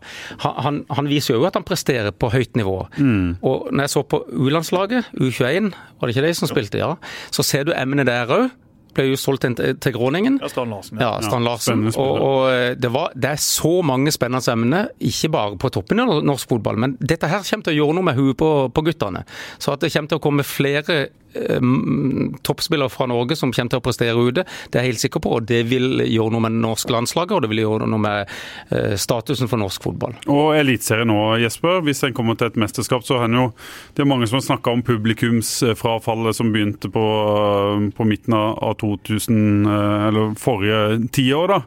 Han, han, han, viser jo at han presterer på høyt nivå. Mm. Og når jeg så på U-landslaget, U21, var det ikke de som spilte, ja, så ser du emnet der òg ble jo solgt til, Gråningen. Ja, Strand Larsen. Ja, ja Strand Larsen. og, og det, var, det, er så mange spennende emner, ikke bare på toppen av norsk fotball, men dette her kommer til å gjøre noe med huet på, på guttene. Så at det kommer til å komme flere Eh, toppspillere fra Norge som kommer til å prestere ute. Det er jeg helt sikker på. og Det vil gjøre noe med det norske landslaget, og det vil gjøre noe med eh, statusen for norsk fotball. Og Eliteserien nå, Jesper. Hvis en kommer til et mesterskap, så er jo det er mange som har snakka om publikumsfrafallet som begynte på, på midten av 2000, eh, eller forrige tiår. da.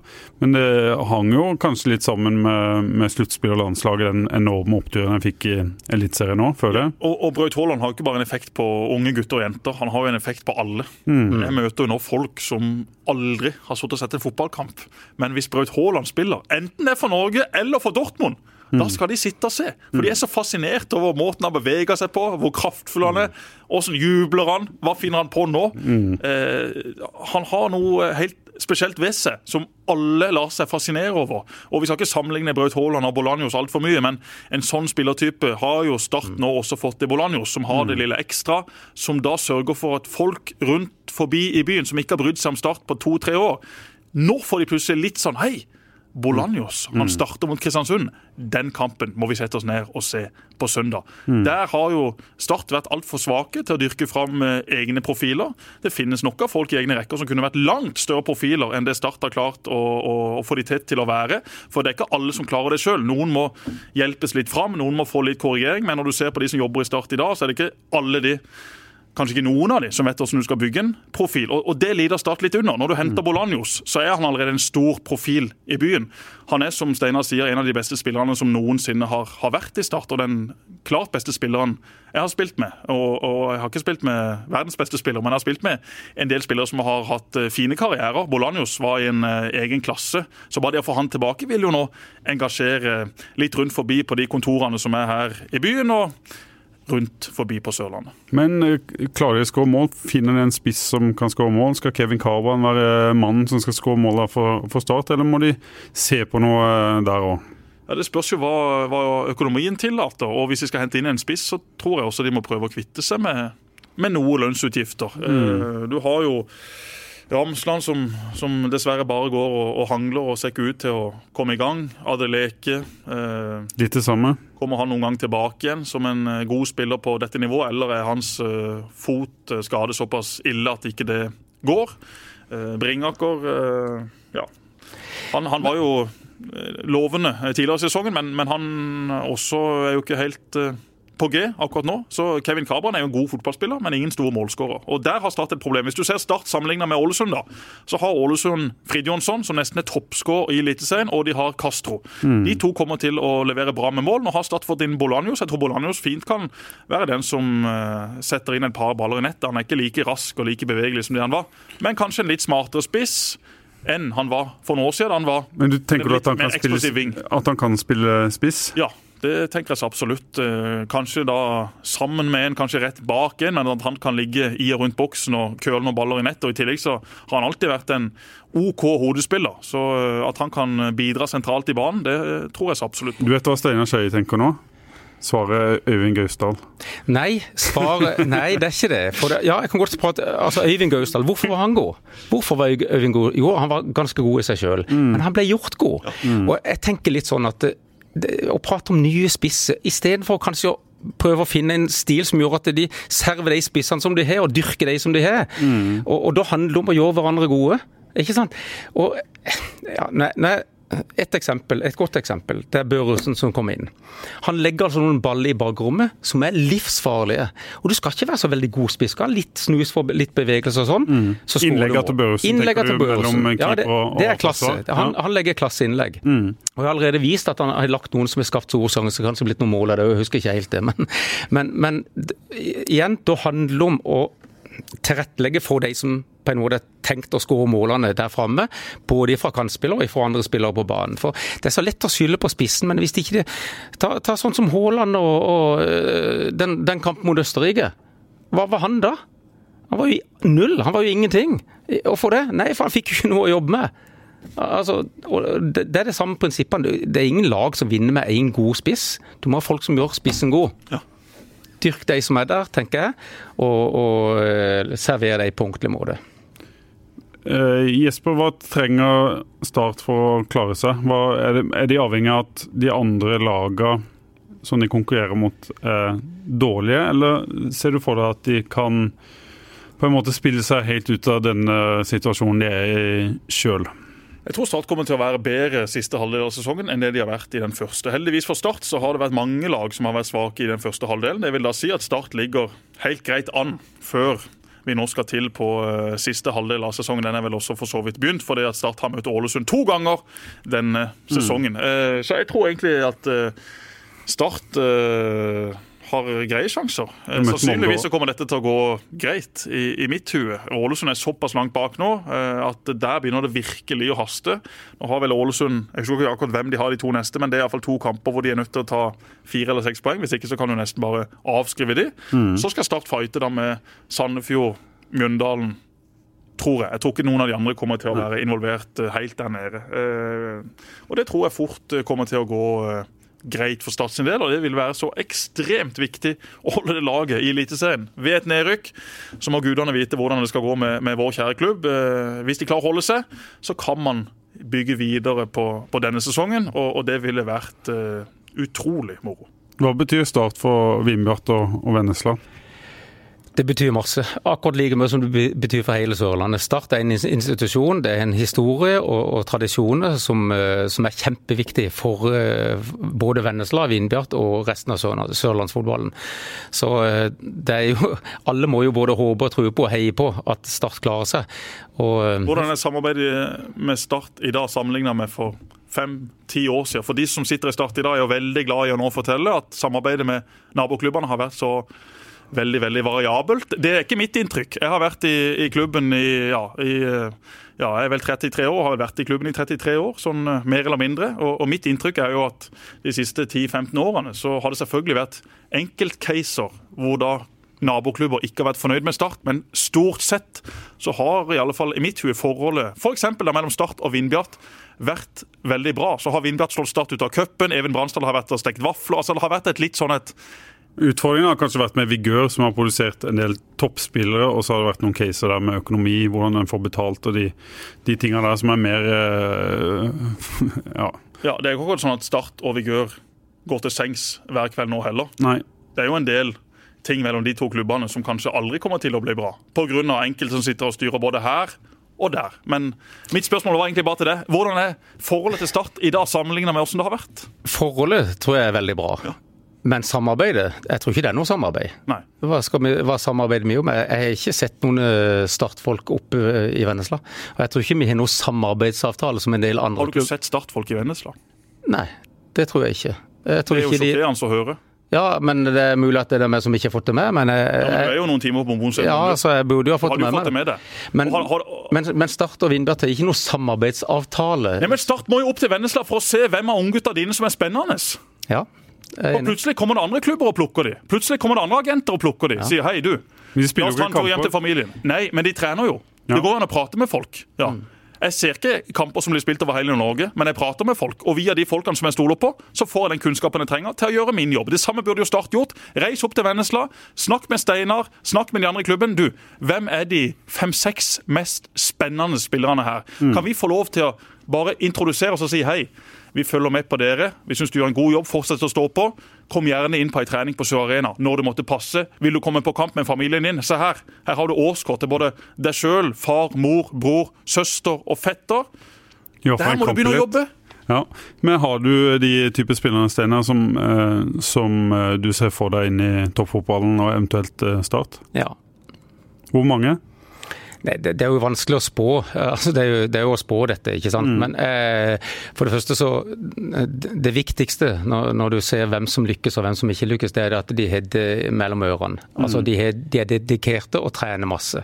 Men det hang jo kanskje litt sammen med, med sluttspill og landslaget, den enorme oppturen en fikk i Eliteserien nå, føler jeg. Og, og Braut Haaland har jo ikke bare en effekt på unge gutter og jenter. Han har jo en effekt på alle. Mm. Jeg møter jo nå folk som aldri har sittet og sett en fotballkamp. Men hvis Braut Haaland spiller, enten det er for Norge eller for Dortmund. Da skal de sitte og se. For de er så fascinert over måten han beveger seg på, hvor kraftfull han er. Åssen jubler han? Hva finner han på nå? Mm. Eh, han har noe helt spesielt ved seg, som alle lar seg fascinere over. Og Vi skal ikke sammenligne Braut Haaland og Bolanjos altfor mye, men en sånn spillertype har jo Start nå også fått i Bolanjos, som har det lille ekstra, som da sørger for at folk rundt forbi i byen, som ikke har brydd seg om Start på to-tre år, nå får de plutselig litt sånn Hei, Bolanjos. Han mm. starter mot Kristiansund. Den kampen må vi sette oss ned og se på søndag. Mm. Der har jo Start vært altfor svake til å dyrke fram eh, egne profiler. Det finnes nok av folk i egne rekker som kunne vært langt større profiler enn det Start har klart å, å, å få de tett til å være. For det er ikke alle som klarer det sjøl. Noen må hjelpes litt fram, noen må få litt korrigering. Men når du ser på de som jobber i Start i dag, så er det ikke alle de kanskje ikke noen av de som vet hvordan du skal bygge en profil. Og, og det lider Start litt under. Når du henter mm. Bolanjos, så er han allerede en stor profil i byen. Han er, som Steinar sier, en av de beste spillerne som noensinne har, har, vært i Start. Og den klart beste spilleren jeg har spilt med. Og, og, jeg har ikke spilt med verdens beste spiller, men jeg har spilt med en del spillere som har hatt eh, fine karrierer. Bolanjos var i en uh, egen klasse. Så bare det å få han tilbake vil jo nå engasjere litt rundt forbi på de kontorene som er her i byen. og rundt forbi på Sørlandet. Men eh, klarer de å skåre mål? Finner de en spiss som kan skåre mål? Skal Kevin Carvan være mannen som skal skåre mål for, for, Start, eller må de se på noe eh, der òg? Ja, det spørs jo hva, hva, økonomien tillater. og Hvis de skal hente inn en spiss, så tror jeg også de må prøve å kvitte seg med, med noe lønnsutgifter. Mm. Eh, du har jo Ramsland som, som, dessverre bare går og, og, hangler og ser ikke ut til å komme i gang. Adeleke. Eh, Litt det samme? Kommer han noen gang tilbake igjen som en eh, god spiller på dette nivået, eller er hans eh, fot skade skadet såpass ille at ikke det går? Eh, Bringaker eh, ja. Han, han, var jo lovende tidligere i sesongen, men, men han også er jo ikke helt på G akkurat nå. Så Kevin Cabran er jo en god fotballspiller, men ingen stor målskårer. Og Der har Start et problem. Hvis du ser Start sammenligna med Ålesund, da, så har Ålesund Fridjonsson, som nesten er toppskårer i Eliteserien, og de har Castro. Mm. De to kommer til å levere bra med mål. Nå har Start fått inn Bolanjos. Jeg tror Bolanjos fint kan være den som uh, setter inn et par baller i nettet. Han er ikke like rask og like bevegelig som det han var, men kanskje en litt smartere spiss enn han var for noen år siden. Han var Men du tenker du at han, kan spille, han kan spille spiss? Ja, det tenker jeg så absolutt. Eh, kanskje da sammen med en, kanskje rett bak en, men at han kan ligge i og rundt boksen og køle noen baller i nettet. Og I tillegg så har han alltid vært en OK hodespiller. Så eh, at han kan bidra sentralt i banen, det tror jeg så absolutt. Du vet hva Steinar Skei tenker nå? Svaret Øyvind Gausdal? Nei, svaret, nei, det er ikke det. det. ja, jeg kan godt prate, altså Øyvind Gausdal, hvorfor var han god? Hvorfor var Øyvind god? Jo, han var ganske god i seg sjøl, mm. men han ble gjort god. Ja. Mm. Og jeg tenker litt sånn at å prate om nye spisser, istedenfor kanskje å prøve å finne en stil som gjør at de server de spissene som de har, og dyrker de som de har. Mm. Og, og, da handler det om å gjøre hverandre gode. Ikke sant? Og ja, nei, nei, et eksempel, et godt eksempel, det er Børussen som kom inn. Han legger altså noen baller i bakrommet som er livsfarlige. Og du skal ikke være så veldig god spiss. Skal litt snus for litt bevegelse og sånn. Mm. Så Innlegget til Børresen, Innlegget du? Børresen. Ja, det, det, er klasse. Han, han legger klasseinnlegg. Mm. Og jeg har allerede vist at han har lagt noen som har skapt store sjanser, så kanskje blitt noen mål av det. Jeg husker ikke helt det. Men, men, men igjen, da handler det om å tilrettelegge for de som på en måte tenkt å skåre målene der framme. Både fra kantspillere og fra andre spillere på banen. For Det er så lett å skylde på spissen, men hvis de ikke det Ta, ta sånn som Haaland og, og øh, den, den, kampen mot Østerrike. Hva var han da? Han var jo null. Han var jo ingenting. Hvorfor det? Nei, for han fikk jo ikke noe å jobbe med. Altså, det, er det samme prinsippene. Det er ingen lag som vinner med én god spiss. Du må ha folk som gjør spissen god. Ja. Dyrk de som er der, tenker jeg, og, og eh, server dem på ordentlig måte. Uh, Jesper, hva trenger Start for å klare seg? Hva, er, de, er de avhengig av at de andre lagene som de konkurrerer mot, er dårlige, eller ser du for deg at de kan på en måte spille seg helt ut av denne situasjonen de er i sjøl? Jeg tror Start kommer til å være bedre siste halvdel av sesongen enn det de har vært i den første. Heldigvis for Start så har det vært mange lag som har vært svake i den første halvdelen. Det vil da si at Start ligger helt greit an før vi nå skal til på uh, siste halvdel av sesongen. Den er vel også for så vidt begynt, fordi at Start har møtt Ålesund to ganger denne sesongen. Mm. Så jeg tror egentlig at uh, Start har greie sjanser. Sannsynligvis så kommer dette til å gå greit i, i mitt hue. Ålesund er såpass langt bak nå at der begynner det virkelig å haste. Nå har vel Ålesund Jeg husker ikke akkurat hvem de har de to neste, men det er iallfall to kamper hvor de er nødt til å ta fire eller seks poeng. Hvis ikke så kan du nesten bare avskrive de. Mm. Så skal Start fighte da med Sandefjord, Mjøndalen tror jeg. Jeg tror ikke noen av de andre kommer til å være involvert helt der nede. Og det tror jeg fort kommer til å gå greit for Start sin del, og det vil være så ekstremt viktig å holde det laget i Eliteserien. Ved et nedrykk så må gudene vite hvordan det skal gå med, med vår kjære klubb. Eh, hvis de klarer å holde seg, så kan man bygge videre på, på denne sesongen, og, og, det ville vært uh, utrolig moro. Hva betyr Start for Vimbjart og, og Vennesla? Det betyr masse. Akkurat like mye som det betyr for hele Sørlandet. Start er en institusjon, det er en historie og, og tradisjoner som, eh, som, er kjempeviktig for uh, både Vennesla, Vindbjart og resten av sørlandsfotballen. Så uh, det er jo Alle må jo både håpe og tro på og heie på at Start klarer seg. Og, Hvordan er samarbeidet med Start i dag sammenlignet med for fem-ti år siden? For de som sitter i Start i dag, er jo veldig glad i å nå fortelle at samarbeidet med naboklubbene har vært så veldig veldig variabelt. Det er ikke mitt inntrykk. Jeg har vært i, i klubben i, ja, i ja, jeg er vel 33 år, har vært i klubben i 33 år, sånn eh, mer eller mindre. Og, og mitt inntrykk er jo at de siste 10-15 årene så har det selvfølgelig vært enkeltcaser hvor da naboklubber ikke har vært fornøyd med Start, men stort sett så har i alle fall i mitt hue forholdet f.eks. For mellom Start og Vindbjart vært veldig bra. Så har Vindbjart slått Start ut av cupen, Even Bransdal har vært og stekt vafler. altså Det har vært et litt sånn et Utfordringen har kanskje vært med Vigør, som har produsert en del toppspillere. Og så har det vært noen caser der med økonomi, hvordan en får betalt og de, de tingene der som er mer uh, ja. ja. Det er jo ikke sånn at Start og Vigør går til sengs hver kveld nå heller. Nei. Det er jo en del ting mellom de to klubbene som kanskje aldri kommer til å bli bra. Pga. enkelte som sitter og styrer både her og der. Men mitt spørsmål var egentlig bare til det. Hvordan er forholdet til Start i dag sammenlignet med hvordan det har vært? Forholdet tror jeg er veldig bra. Ja. Men samarbeidet? Jeg tror ikke det er noe samarbeid. Nei. Hva, vi, hva samarbeider vi om? Jeg har ikke sett noen eh, startfolk oppe eh, i Vennesla. Og jeg tror ikke vi har noen samarbeidsavtale som en del andre Har du ikke sett startfolk i Vennesla? Nei, det tror jeg ikke. Jeg det er jo sjokkerende de... å høre. Ja, men det er mulig at det er vi som ikke har fått det med. Men, jeg, ja, men det er jo noen timer på Monsen. Ja, så jeg burde jo ha fått, har med, fått det med det. Men, har, har, men, men Start og Vindbjart er ikke noe samarbeidsavtale. Nei, men Start må jo opp til Vennesla for å se hvem av unggutta dine som er spennende. Ja. Og plutselig kommer det andre klubber og plukker de. Plutselig kommer det andre agenter og plukker de. Ja. Sier hei, du. De spiller jo ikke kamper. hjem til familien. Nei, men de trener jo. Ja. Det går an å prate med folk. Ja. Mm. Jeg ser ikke kamper som blir spilt over hele Norge, men jeg prater med folk. Og via de folkene som jeg stoler på, så får jeg den kunnskapen jeg trenger til å gjøre min jobb. Det samme burde jo Start gjort. Reis opp til Vennesla, snakk med Steinar, snakk med de andre i klubben. Du, hvem er de fem-seks mest spennende spillerne her? Mm. Kan vi få lov til å bare introdusere oss og si hei? Vi følger med på dere. Vi syns du gjør en god jobb. Fortsett å stå på. Kom gjerne inn på ei trening på Sør Arena når det måtte passe. Vil du komme på kamp med familien din? Se her. Her har du årskort til både deg sjøl, far, mor, bror, søster og fetter. Der må du begynne å jobbe. Ja, Men har du de type spillerne Steiner, som, eh, som, eh, du ser for deg inn i toppfotballen og eventuelt eh, Start? Ja. Hvor mange? Nei, det, det, er jo vanskelig å spå. Altså, det, er jo, det, er jo, å spå dette, ikke sant. Mm. Men eh, for det første så Det viktigste når, når, du ser hvem som lykkes og hvem som ikke lykkes, det er at de har det mellom ørene. Mm. Altså de, er, de, er dedikerte og trener masse.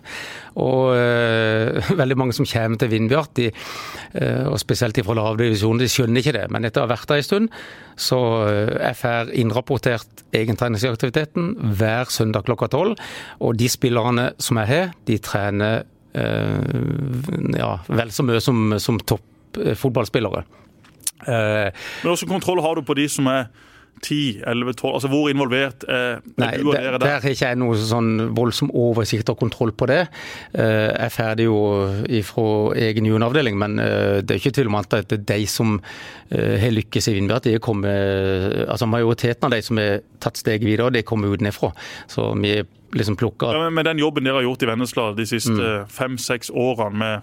Og eh, veldig mange som kommer til Vindbjart, eh, og spesielt fra lavdivisjonen, de skjønner ikke det. Men etter å ha vært der en stund, så eh, FR innrapportert egentreningsaktiviteten hver søndag klokka tolv. Og de spillerne som er her, de trener ja, vel så mye som, som toppfotballspillere. Men Hvilken kontroll har du på de som er 10, 11, 12? Altså Hvor involvert er, Nei, du og dere der der? har ikke jeg noe sånn voldsom oversikt og kontroll på det. Eh, Jeg er ferdig jo fra egen junavdeling, men eh, det er ikke tvil om at det er de som eh, har lykkes i Vindbjart, de kommer, altså majoriteten av de som har tatt steget videre, de kommer utenfra. Så vi er liksom plukka Ja, men Med den jobben dere har gjort i Vennesla de siste Mm. fem-seks årene med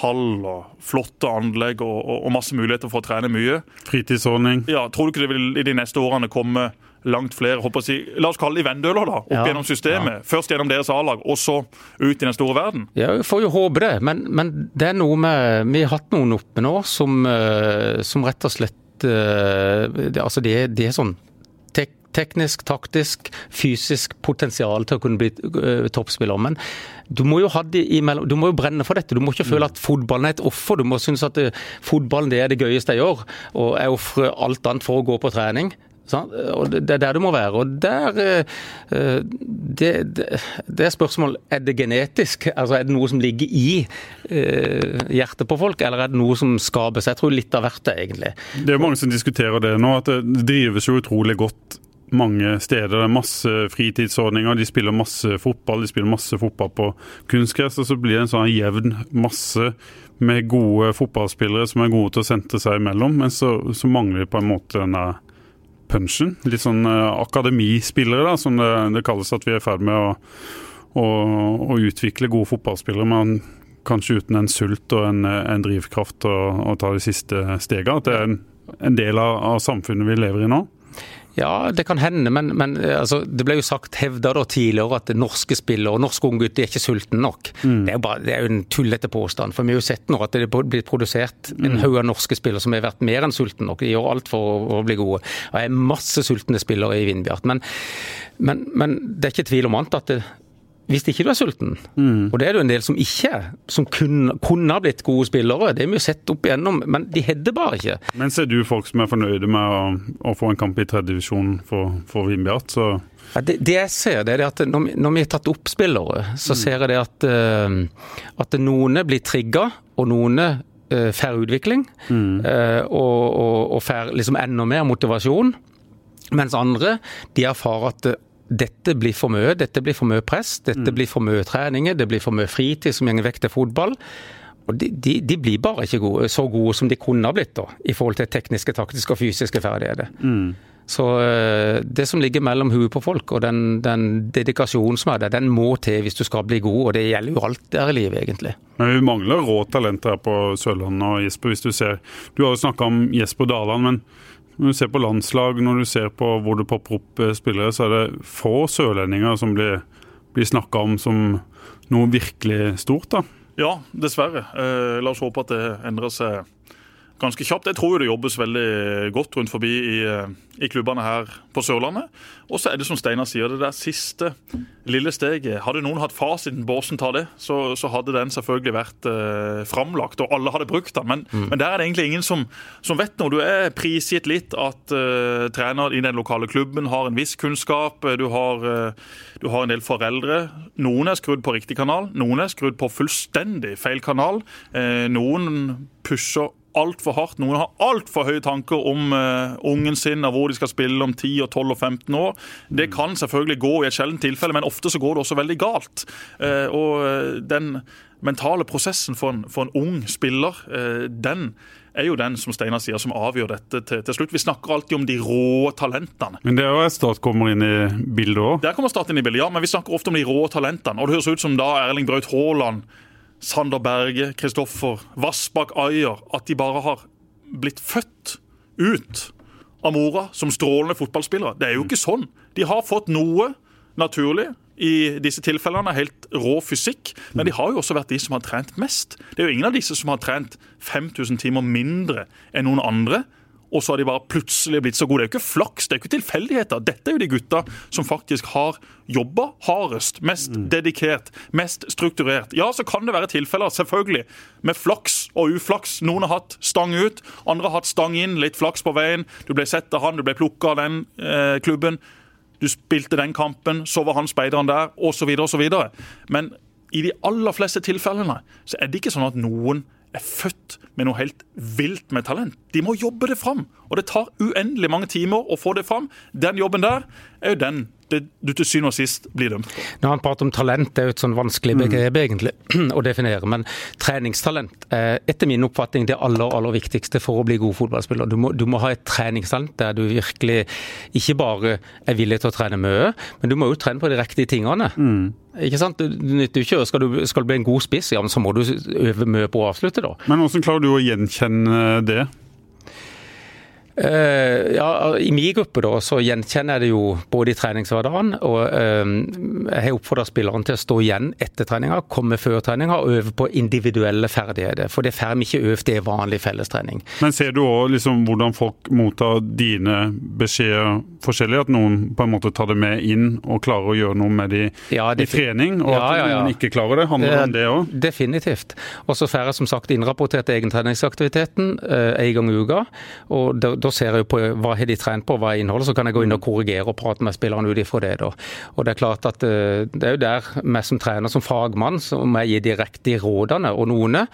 hall og flotte anlegg og, og, og masse muligheter for å trene mye, Fritidsordning. ja, tror du ikke det vil i de neste årene komme langt flere håper å si, La oss kalle de vendøler, da, opp Ja, gjennom systemet. Først gjennom deres A-lag, og så ut i den store verden. Ja, vi får jo håpe det, men, men det er noe med Vi har hatt noen oppe nå som, eh, som rett og slett eh, det, Altså, det, er- er sånn teknisk, taktisk, fysisk potensial til å kunne bli eh, toppspiller. Men du må jo ha imellom, du må jo brenne for dette. Du må ikke føle at fotballen er et offer. Du må synes at det, fotballen det er det gøyeste jeg gjør, og jeg ofrer alt annet for å gå på trening. Og Det er der du må være. og der, eh, det, det, er spørsmål er det genetisk. altså Er det noe som ligger i eh, hjertet på folk, eller er det noe som skapes? Jeg tror litt av hvert, egentlig. Det er mange som diskuterer det nå, at det drives jo utrolig godt mange steder. Det er masse fritidsordninger, de spiller masse fotball, de spiller masse fotball på kunstgress. Og så blir det en sånn jevn masse med gode fotballspillere som er gode til å sentre seg imellom, men så, så mangler de på en måte denne punchen. Litt sånn eh, akademispillere, da, som det, det kalles at vi er i ferd med å, å, å utvikle gode fotballspillere. men Kanskje uten en sult og en, en drivkraft å ta de siste stegene. At det er en, en del av, av samfunnet vi lever i nå. Ja, det kan hende, men, men eh, altså, det ble jo sagt hevda da tidligere at norske spillere og norske unggutter er ikke sultne nok. Det, er jo bare, det er jo en tullete påstand. For vi har jo sett nå at det er blitt produsert en haug av norske spillere som har vært mer enn sultne nok. De gjør alt for å, bli gode. Det er masse sultne spillere i Vindbjart. Men, men, men det er ikke tvil om annet at det, hvis ikke du er sulten, og det er det jo en del som ikke er, som kunne, kunne ha blitt gode spillere, det har vi jo sett opp igjennom, men de hedder bare ikke. Men ser du folk som er fornøyde med å, å få en kamp i tredjedivisjon for, for Vindbjart, så Ja, det, det jeg ser, det er at når, vi- når vi har tatt opp spillere, så ser jeg det at, eh, at noen blir trigga, og noen uh, får utvikling. Mm. og, og, og får liksom enda mer motivasjon. Mens andre de erfarer at eh, dette blir for mye, dette blir for mye press, dette blir for mye treninger, det blir for mye fritid som går vekk til fotball. Og de, de, de blir bare ikke gode, så gode som de kunne ha blitt da, i forhold til tekniske, taktiske og fysiske ferdigheter. Så eh, det som ligger mellom huet på folk og den, den dedikasjonen som er der, den må til hvis du skal bli god. Og det gjelder jo alt der i livet, egentlig. Men vi mangler rå talenter her på Sørlandet og Jesper, hvis du ser Du har jo snakka om Jesper Daland, men når du ser på landslag, når du ser på hvor det popper opp eh, spillere, så er det få sørlendinger som blir, blir snakka om som noe virkelig stort, da. Ja, dessverre. Eh, la oss håpe at det endrer seg ganske kjapt. Jeg tror jo det jobbes veldig godt rundt forbi i, eh, i klubbene her på Sørlandet. Og så er det som Steinar sier, det der siste lille steget. Hadde noen hatt fasiten på hvordan ta det, så, så hadde den selvfølgelig vært eh, framlagt, og alle hadde brukt den. Men, men der er det egentlig ingen som, som vet noe. Du er prisgitt litt at eh, trener i den lokale klubben har en viss kunnskap. Du har, eh, du har en del foreldre. Noen er skrudd på riktig kanal, noen er skrudd på fullstendig feil kanal. Eh, noen pusher altfor hardt. Noen har altfor høye tanker om uh, ungen sin og hvor de skal spille om 10, og 12 og 15 år. Det kan selvfølgelig gå i et sjeldent tilfelle, men ofte så går det også veldig galt. Uh, og eh, den mentale prosessen for en, for en ung spiller, uh, den er jo den som Steinar sier, som avgjør dette til, til slutt. Vi snakker alltid om de rå talentene. Men det er jo et Start kommer inn i bildet òg. Der kommer Start inn i bildet, ja, men vi snakker ofte om de rå talentene. Og det høres ut som da Erling Braut Haaland, Sander Berge, Kristoffer, Vassbakk Ayer At de bare har blitt født ut av mora som strålende fotballspillere. Det er jo ikke sånn. De har fått noe naturlig. I disse tilfellene helt rå fysikk, men de har jo også vært de som har trent mest. Det er jo ingen av disse som har trent 5000 timer mindre enn noen andre og så har de bare plutselig blitt så gode. Det er jo ikke flaks, det er jo ikke tilfeldigheter. Dette er jo de gutta som faktisk har jobba hardest, mest dedikert, mest strukturert. Ja, så kan det være tilfeller, selvfølgelig, med flaks og uflaks. Noen har hatt stang ut, andre har hatt stang inn, litt flaks på veien. Du ble sett av han, du ble plukka av den eh, klubben. Du spilte den kampen, så var han speideren der, osv., osv. Men i de aller fleste tilfellene så er det ikke sånn at noen er født med noe helt vilt med talent. De må jobbe det fram. Og det tar uendelig mange timer å få det fram. Den jobben der er jo den det du til syvende og sist blir dømt på. Når han prater om talent, det er jo et sånn vanskelig mm. begrep egentlig å definere. Men treningstalent er etter min oppfatning det aller aller viktigste for å bli god fotballspiller. Du må, du må ha et treningstalent der du virkelig ikke bare er villig til å trene mye, men du må jo trene på de riktige tingene. Mm. Ikke sant? Du nytter ikke, skal du, skal du bli en god spiss, ja, så må du øve mye på å avslutte, da. Men hvordan klarer du å gjenkjenne det? Uh, ja, I min gruppe da, så gjenkjenner jeg det jo både i treningshverdagen og uh, jeg har oppfordra spillerne til å stå igjen etter treninga, komme før treninga og øve på individuelle ferdigheter. For det får vi ikke øvd i vanlig fellestrening. Men ser du òg liksom hvordan folk mottar dine beskjeder forskjellig? At noen på en måte tar det med inn og klarer å gjøre noe med det ja, i trening, og ja, at ja, noen ikke klarer det? Handler det om det òg? Definitivt. Og så får jeg som sagt innrapportert egentreningsaktiviteten uh, en gang i uka. og da, da ser jeg på hva har de trent på, hva er innholdet, så kan jeg gå inn og korrigere og prate med spillerne ut ifra det. Da. Og Det er klart at eh, det er jo der vi som trener, som fagmann, som jeg gir de riktige rådene. Og noen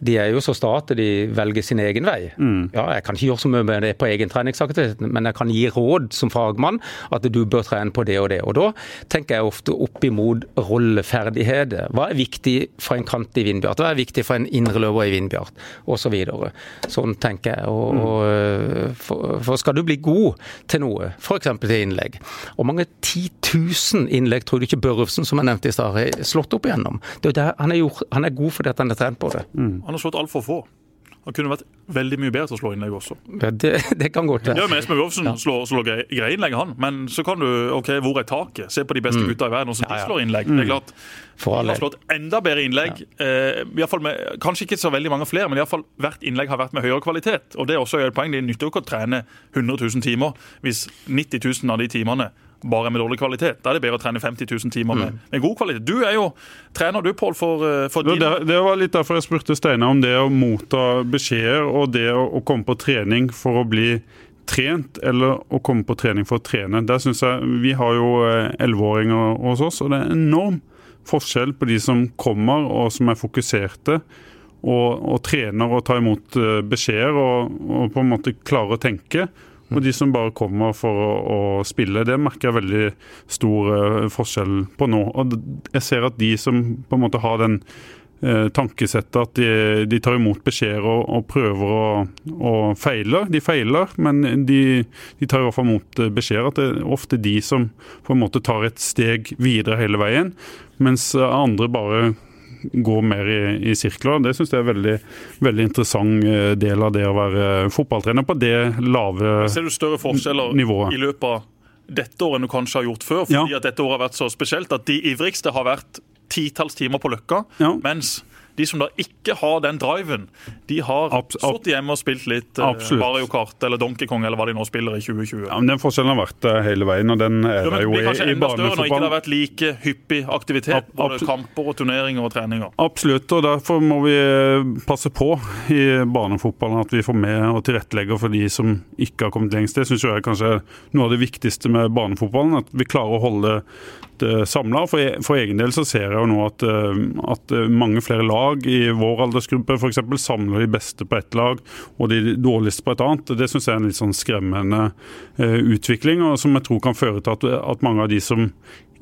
de er jo så sta at de velger sin egen vei. Mm. Ja, Jeg kan ikke gjøre så mye med det på egen treningsaktivitet, men jeg kan gi råd som fagmann at du bør trene på det og det. Og Da tenker jeg ofte opp imot rolleferdigheter. Hva er viktig for en kant i Vindbjart? Hva er viktig for en indreløper i Vindbjart? Og så videre. Sånn tenker jeg. Og, mm. og, for, for, skal du bli god til noe, f.eks. til innlegg Og mange 10 000 innlegg tror du ikke Børrefsen, som jeg nevnte i stad, har slått opp igjennom. Det er der, han, er gjort, han er god fordi han har trent på det. Mm. Han har slått altfor få. Han kunne vært veldig mye bedre til å slå innlegg også. Ja, det, det, kan godt være. Ja, men Espen Wolfsen ja. slår, slår greie innlegg, han. Men så kan du OK, hvor er taket? Se på de beste mm. gutta i verden, hvordan ja, ja. slår innlegg. Mm. Det er klart, Han har slått enda bedre innlegg. Eh, i fall med, kanskje ikke så veldig mange flere, men i fall hvert innlegg har vært med høyere kvalitet. Og Det er også et poeng. Det nytter jo ikke å trene 100 000 timer hvis 90 000 av de timene bare med dårlig kvalitet. Da er det bedre å trene 50 000 timer med, mm. med god kvalitet. Du er jo trener, du, Pål, for, eh, for din... det, det, var litt derfor jeg spurte Steinar om det å motta beskjeder og det å, å, komme på trening for å bli trent, eller å komme på trening for å trene. Der synes jeg, Vi har jo eh, elleveåringer hos oss, og det er enorm forskjell på de som kommer og som er fokuserte. Og, og trener og tar imot eh, beskjeder og, og på en måte klarer å tenke og de som bare kommer for å, å spille, det merker jeg veldig stor uh, forskjell på nå. Og jeg ser at de som på en måte har den uh, tankesettet at de, de, tar imot beskjeder og, og prøver å, å feile. De feiler, men de, de tar i hvert fall imot beskjeder. At det er ofte de som på en måte tar et steg videre hele veien, mens andre bare går mer i, i sirkler. Det syns jeg er en veldig, veldig interessant eh, del av det å være fotballtrener på det lave nivået. Ser du større forskjeller nivået. i løpet av dette året enn du kanskje har gjort før? Fordi ja. at dette året har vært så spesielt at de ivrigste har vært titalls timer på Løkka, ja. mens de som da ikke har den driven, de har sittet hjemme og spilt litt uh, Mario Kart eller Donkey Kong eller hva de nå spiller i 2020. Ja, men Den forskjellen har vært der hele veien, og den er der jo i, i barnefotball. Når ikke det har vært like hyppig aktivitet, Ab både kamper og turneringer og treninger. Absolutt, og derfor må vi eh, passe på i barnefotballen at vi får med og tilrettelegger for de som ikke har kommet lengst. Det syns jeg er kanskje noe av det viktigste med barnefotballen. At vi klarer å holde det samla. For, e, for egen del så ser jeg jo nå at, eh, at mange flere lag i vår aldersgruppe f.eks. samler de beste på ett lag og de dårligste på et annet. Det syns jeg er en litt sånn skremmende utvikling, og som jeg tror kan føre til at, at mange av de som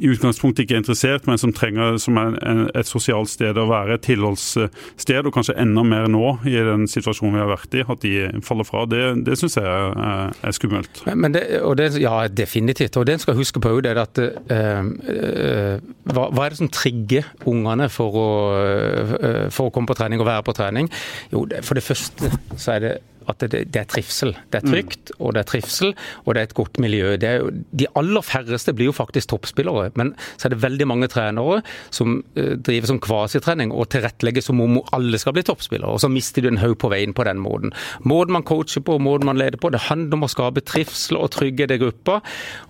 i utgangspunktet ikke er interessert, men som trenger som er et sosialt sted å være, et tilholdssted, og kanskje enda mer nå i den situasjonen vi har vært i, at de faller fra. Det, det syns jeg er, er, skummelt. Men det, det, ja, definitivt. Og det en skal huske på, er at øh, øh, hva, hva, er det som trigger ungene for å, øh, for å komme på trening og være på trening? Jo, for det første så er det at det, det, er trivsel. Det er trygt, mm. og det er trivsel, og det er et godt miljø. Jo, de aller færreste blir jo faktisk toppspillere, men så er det veldig mange trenere som uh, driver som kvasitrening og tilrettelegger som om alle skal bli toppspillere, og så mister du en haug på veien på den måten. Måten man coacher på, måten man leder på, det handler om å skape trivsel og trygghet i gruppa,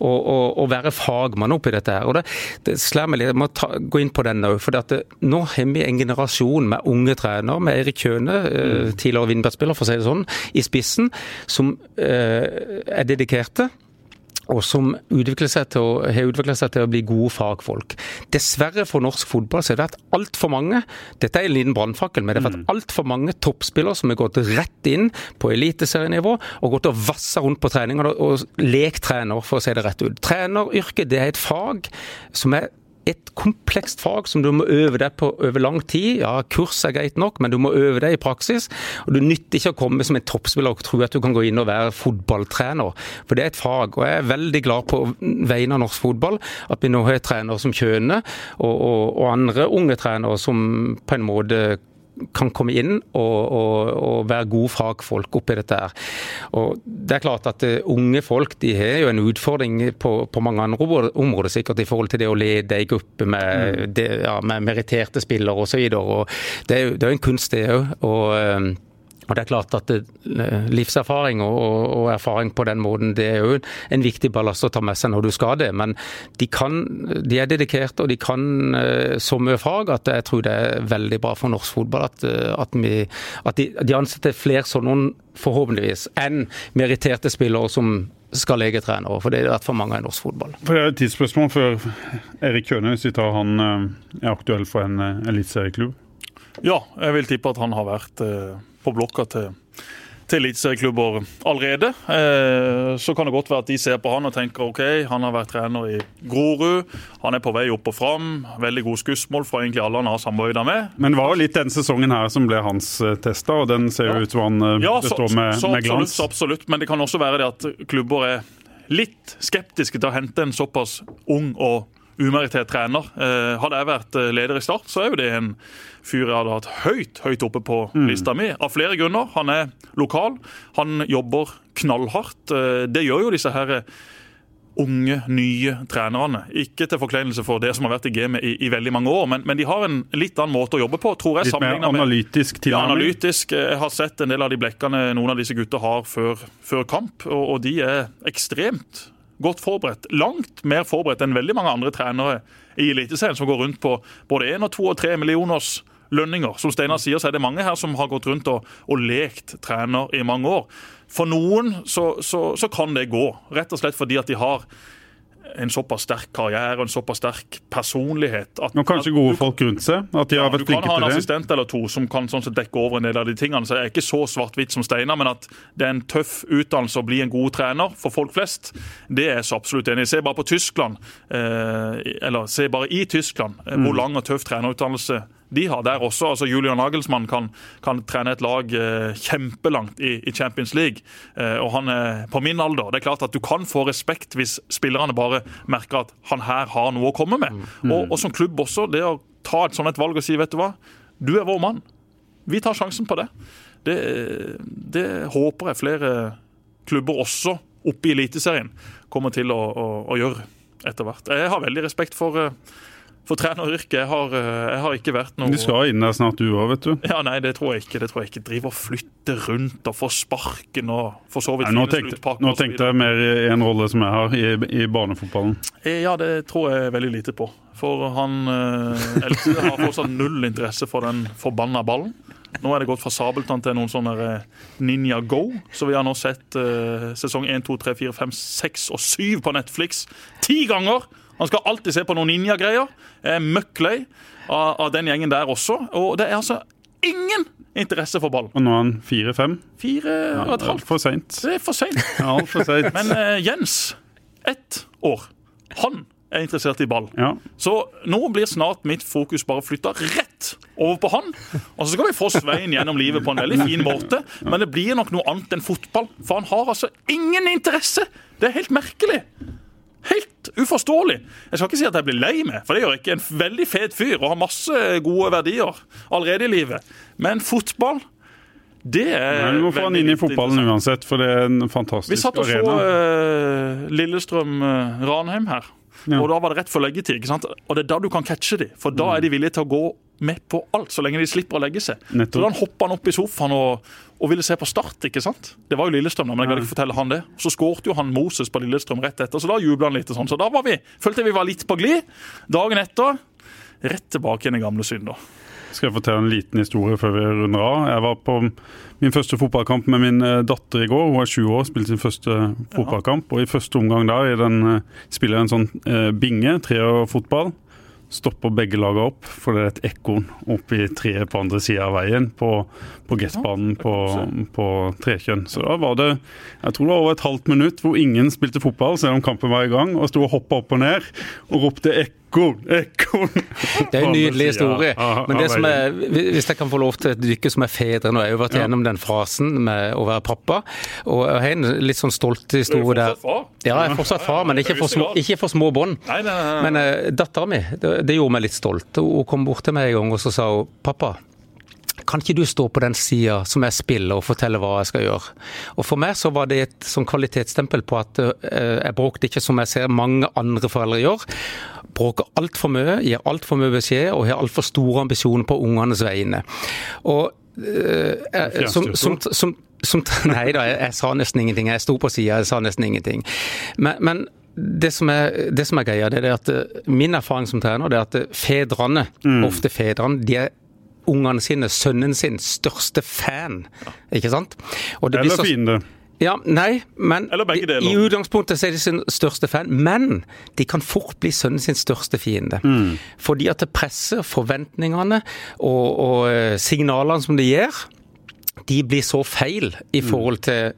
og, og, og, være fagmann oppi dette her. Og det, det slår meg litt, Jeg må ta, gå inn på den òg, for det, nå har vi en generasjon med unge trenere, med Erik Kjøne, uh, tidligere Vindberg-spiller, for å si det sånn, i spissen, som eh, er dedikerte og som utvikler seg til å, har utvikla seg til å bli gode fagfolk. Dessverre for norsk fotball så har det vært altfor mange dette er en liten brannfakkel, men det har vært mm. altfor mange toppspillere som har gått rett inn på eliteserienivå og gått og vassa rundt på treninger og lekt trener, for å si det rett ut. Treneryrket det er et fag som er et komplekst fag som du må øve deg på over lang tid. Ja, Kurs er greit nok, men du må øve deg i praksis. og Du nytter ikke å komme som en toppspiller og tro at du kan gå inn og være fotballtrener. For det er et fag. og Jeg er veldig glad på vegne av norsk fotball at vi nå har trenere som Kjøne og, og, og andre unge trenere som på en måte kan komme inn og, og, og, være gode fagfolk oppi dette. her. Og det er klart at uh, Unge folk de har jo en utfordring på, på mange andre områder sikkert i forhold til det å lede ei gruppe med, mm. ja, med meritterte spillere osv. Det, er jo det er en kunst, det òg. Og det er klart at det, eh, Livserfaring og, og, erfaring på den måten det er jo en viktig ballast å ta med seg når du skal det. Men de, kan, de er dedikerte og de kan uh, så mye fag at jeg tror det er veldig bra for norsk fotball at, uh, at, vi, at de, de, ansetter flere sånne forhåpentligvis enn meritterte spillere som skal lege trenere, for det er vært for mange i norsk fotball. For Det er et tidsspørsmål før Erik Køhne, hvis han er aktuell for en eliteserieklubb? Ja, jeg vil tippe at han har vært på blokka til, til eliteserieklubber allerede. Eh, så kan det godt være at de ser på han og tenker OK, han har vært trener i Grorud. Han er på vei opp og fram. Veldig gode skussmål fra egentlig alle han har samarbeidet med. Men det var jo litt den sesongen her som ble hans eh, testa, og den ser jo ut som han eh, ja, består med, så, så, med glans. Absolutt, absolutt, men det kan også være det at klubber er litt skeptiske til å hente en såpass ung og umerittert trener. Eh, hadde jeg vært eh, leder i Start, så er jo det en fyr jeg hadde hatt høyt høyt oppe på mm. lista mi. Av flere grunner. Han er lokal, han jobber knallhardt. Eh, det gjør jo disse her unge, nye trenerne. Ikke til forkleinelse for det som har vært i gamet i, i, veldig mange år, men, men, de har en litt annen måte å jobbe på. tror jeg. Litt mer analytisk tilnærming? Ja, analytisk. Jeg har sett en del av de blekkene noen av disse gutta har før, før kamp, og, og de er ekstremt godt forberedt. Langt mer forberedt enn veldig mange andre trenere i Eliteserien, som går rundt på både én og to og tre millioners lønninger. Som Steinar sier, så er det mange her som har gått rundt og, og lekt trener i mange år. For noen så, så, så kan det gå, rett og slett fordi at de har en såpass sterk karriere og en såpass sterk personlighet. At, og kanskje gode folk rundt seg? at de har vært flinke til det? Du kan ha en assistent eller to som kan sånn dekke over en del av de tingene. så Jeg er ikke så svart-hvitt som Steinar, men at det er en tøff utdannelse å bli en god trener for folk flest, det er jeg så absolutt enig i. Se bare på Tyskland, eh, eller se bare i Tyskland, eh, hvor mm. lang og tøff trenerutdannelse de har der også. altså Julian Nagelsmann kan, kan trene et lag eh, kjempelangt i, i, Champions League. Eh, og han er på min alder. Det er klart at Du kan få respekt hvis spillerne bare merker at han her har noe å komme med. Mm. Og, og, som klubb også, det å ta et sånt et valg og si vet du hva, du er vår mann. Vi tar sjansen på det. Det, det håper jeg flere klubber også oppe i Eliteserien kommer til å, å, å gjøre etter hvert. Jeg har veldig respekt for uh, for treneryrket. Har, eh, jeg har ikke vært noe Du skal inn der snart du òg, vet du. Ja, Nei, det tror jeg ikke. Det tror jeg ikke. Drive og flytte rundt og få sparken og for så vidt Nå tenkte, nå tenkte jeg mer i en rolle som jeg har, i, i barnefotballen. Eh, ja, det tror jeg veldig lite på. For han eh, eldste har fortsatt null interesse for den forbanna ballen. Nå er det gått fra Sabeltann til noen sånne eh, Ninja Go. Så vi har nå sett uh, sesong 1, 2, 3, 4, 5, 6 og 7 på Netflix ti ganger! Han skal alltid se på noen ninja-greier. Jeg er møkk lei av, av, den gjengen der også. Og det er altså ingen interesse for ball. Og nå er han fire-fem? Fire og et halvt. For seint. Det er for seint. Ja. Men uh, Jens, ett år, han er interessert i ball. Ja. Så nå blir snart mitt fokus bare flytta rett over på han. Og så skal vi få Svein gjennom livet på en veldig fin måte, men det blir nok noe annet enn fotball. For han har altså ingen interesse! Det er helt merkelig. Helt uforståelig. Jeg skal ikke si at jeg blir lei meg, for det gjør jeg ikke. En veldig fet fyr og har masse gode verdier allerede i livet. Men fotball det er Nei, Du må få han inn i fotballen uansett, for det er en fantastisk arena. Vi satt og så uh, Lillestrøm-Ranheim her. Ja. Og Da var det rett for leggetid. ikke sant? Og det er da du kan catche dem. For da er de villige til å gå med på alt, så lenge de slipper å legge seg. Nettopp. Så da hoppa han opp i sofaen og, og, ville se på Start. ikke sant? Det var jo Lillestrøm, da, men jeg kan ikke fortelle han det. Så skårte jo han Moses på Lillestrøm rett etter, så da jubla han litt. og sånn. Så da var vi, følte jeg vi var litt på glid. Dagen etter rett tilbake igjen i gamle synder. Skal jeg fortelle en liten historie før vi runder av? Jeg var på min første fotballkamp med min eh, datter i går. Hun er 20 år, spilte sin første fotballkamp. Og i første omgang der i den, eh, spiller jeg en sånn binge, binge, treerfotball. Stopper begge lagene opp, for det er et ekorn oppi treet på andre sida av veien. På, på Get-banen på, på Trekjønn. Så da var det jeg tror det var over et halvt minutt hvor ingen spilte fotball, selv om kampen var i gang, og sto og hoppa opp og ned og ropte 'ekorn, ekorn'. Det er en nydelig historie. Men det som er, hvis jeg kan få lov til dykke som er fedre Nå har jeg vært gjennom den fasen med å være pappa, og jeg har en litt sånn stolt historie der. Ja, jeg er fortsatt far, men ikke for små, ikke for små bånd. Men uh, dattera mi, det, det gjorde meg litt stolt. Hun kom bort til meg en gang og så sa hun, 'pappa'. Kan ikke du stå på den sida som jeg spiller og fortelle hva jeg skal gjøre? Og For meg så var det et sånn kvalitetsstempel på at uh, jeg bråkte ikke som jeg ser mange andre foreldre gjør. Bråker altfor mye, gir altfor mye beskjed og har altfor store ambisjoner på ungenes vegne. Og uh, som, som, som, som, Nei da, jeg, jeg, sa nesten ingenting. Jeg sto på sida, jeg sa nesten ingenting. Men, men det som, er, det som er greia, det er at min erfaring som trener, det er at fedrene, mm. ofte fedrene, de er ungene sine, sønnen sin, største fan. Ikke sant? Eller så... fiende. Ja, nei, men i utgangspunktet er de sin største fan. Men de kan fort bli sønnen sin største fiende. Mm. Fordi at det presser forventningene og, og signalene som det gir, de blir så feil i forhold til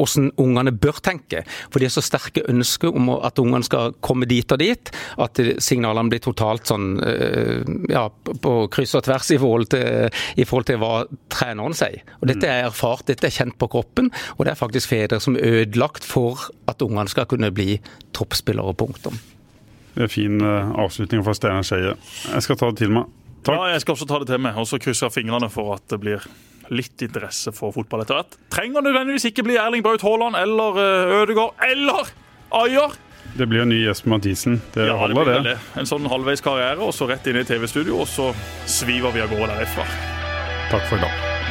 hvordan ungene bør tenke. For de har så sterke ønsker om at ungene skal komme dit og dit, at signalene blir totalt sånn eh, ja, på kryss og tvers i forhold til, i forhold til hva treneren sier. Og Dette er erfart, dette er kjent på kroppen, og det er faktisk fedre som er ødelagt for at ungene skal kunne bli toppspillere. Punktum. Det er fin eh, avslutning fra Steinar Skeie. Jeg skal ta det til meg. Takk. Ja, jeg skal også ta det til meg, og så krysser jeg fingrene for at det blir litt interesse for fotball etter hvert. Trenger nødvendigvis ikke bli Erling Braut Haaland eller eh, Ødegaard eller Ayer. Det blir en ny Jesper Mathisen. Det ja, holder, det. det. En sånn halvveis karriere, og så rett inn i TV-studio, og så sviver vi av gårde derifra. Takk for i dag.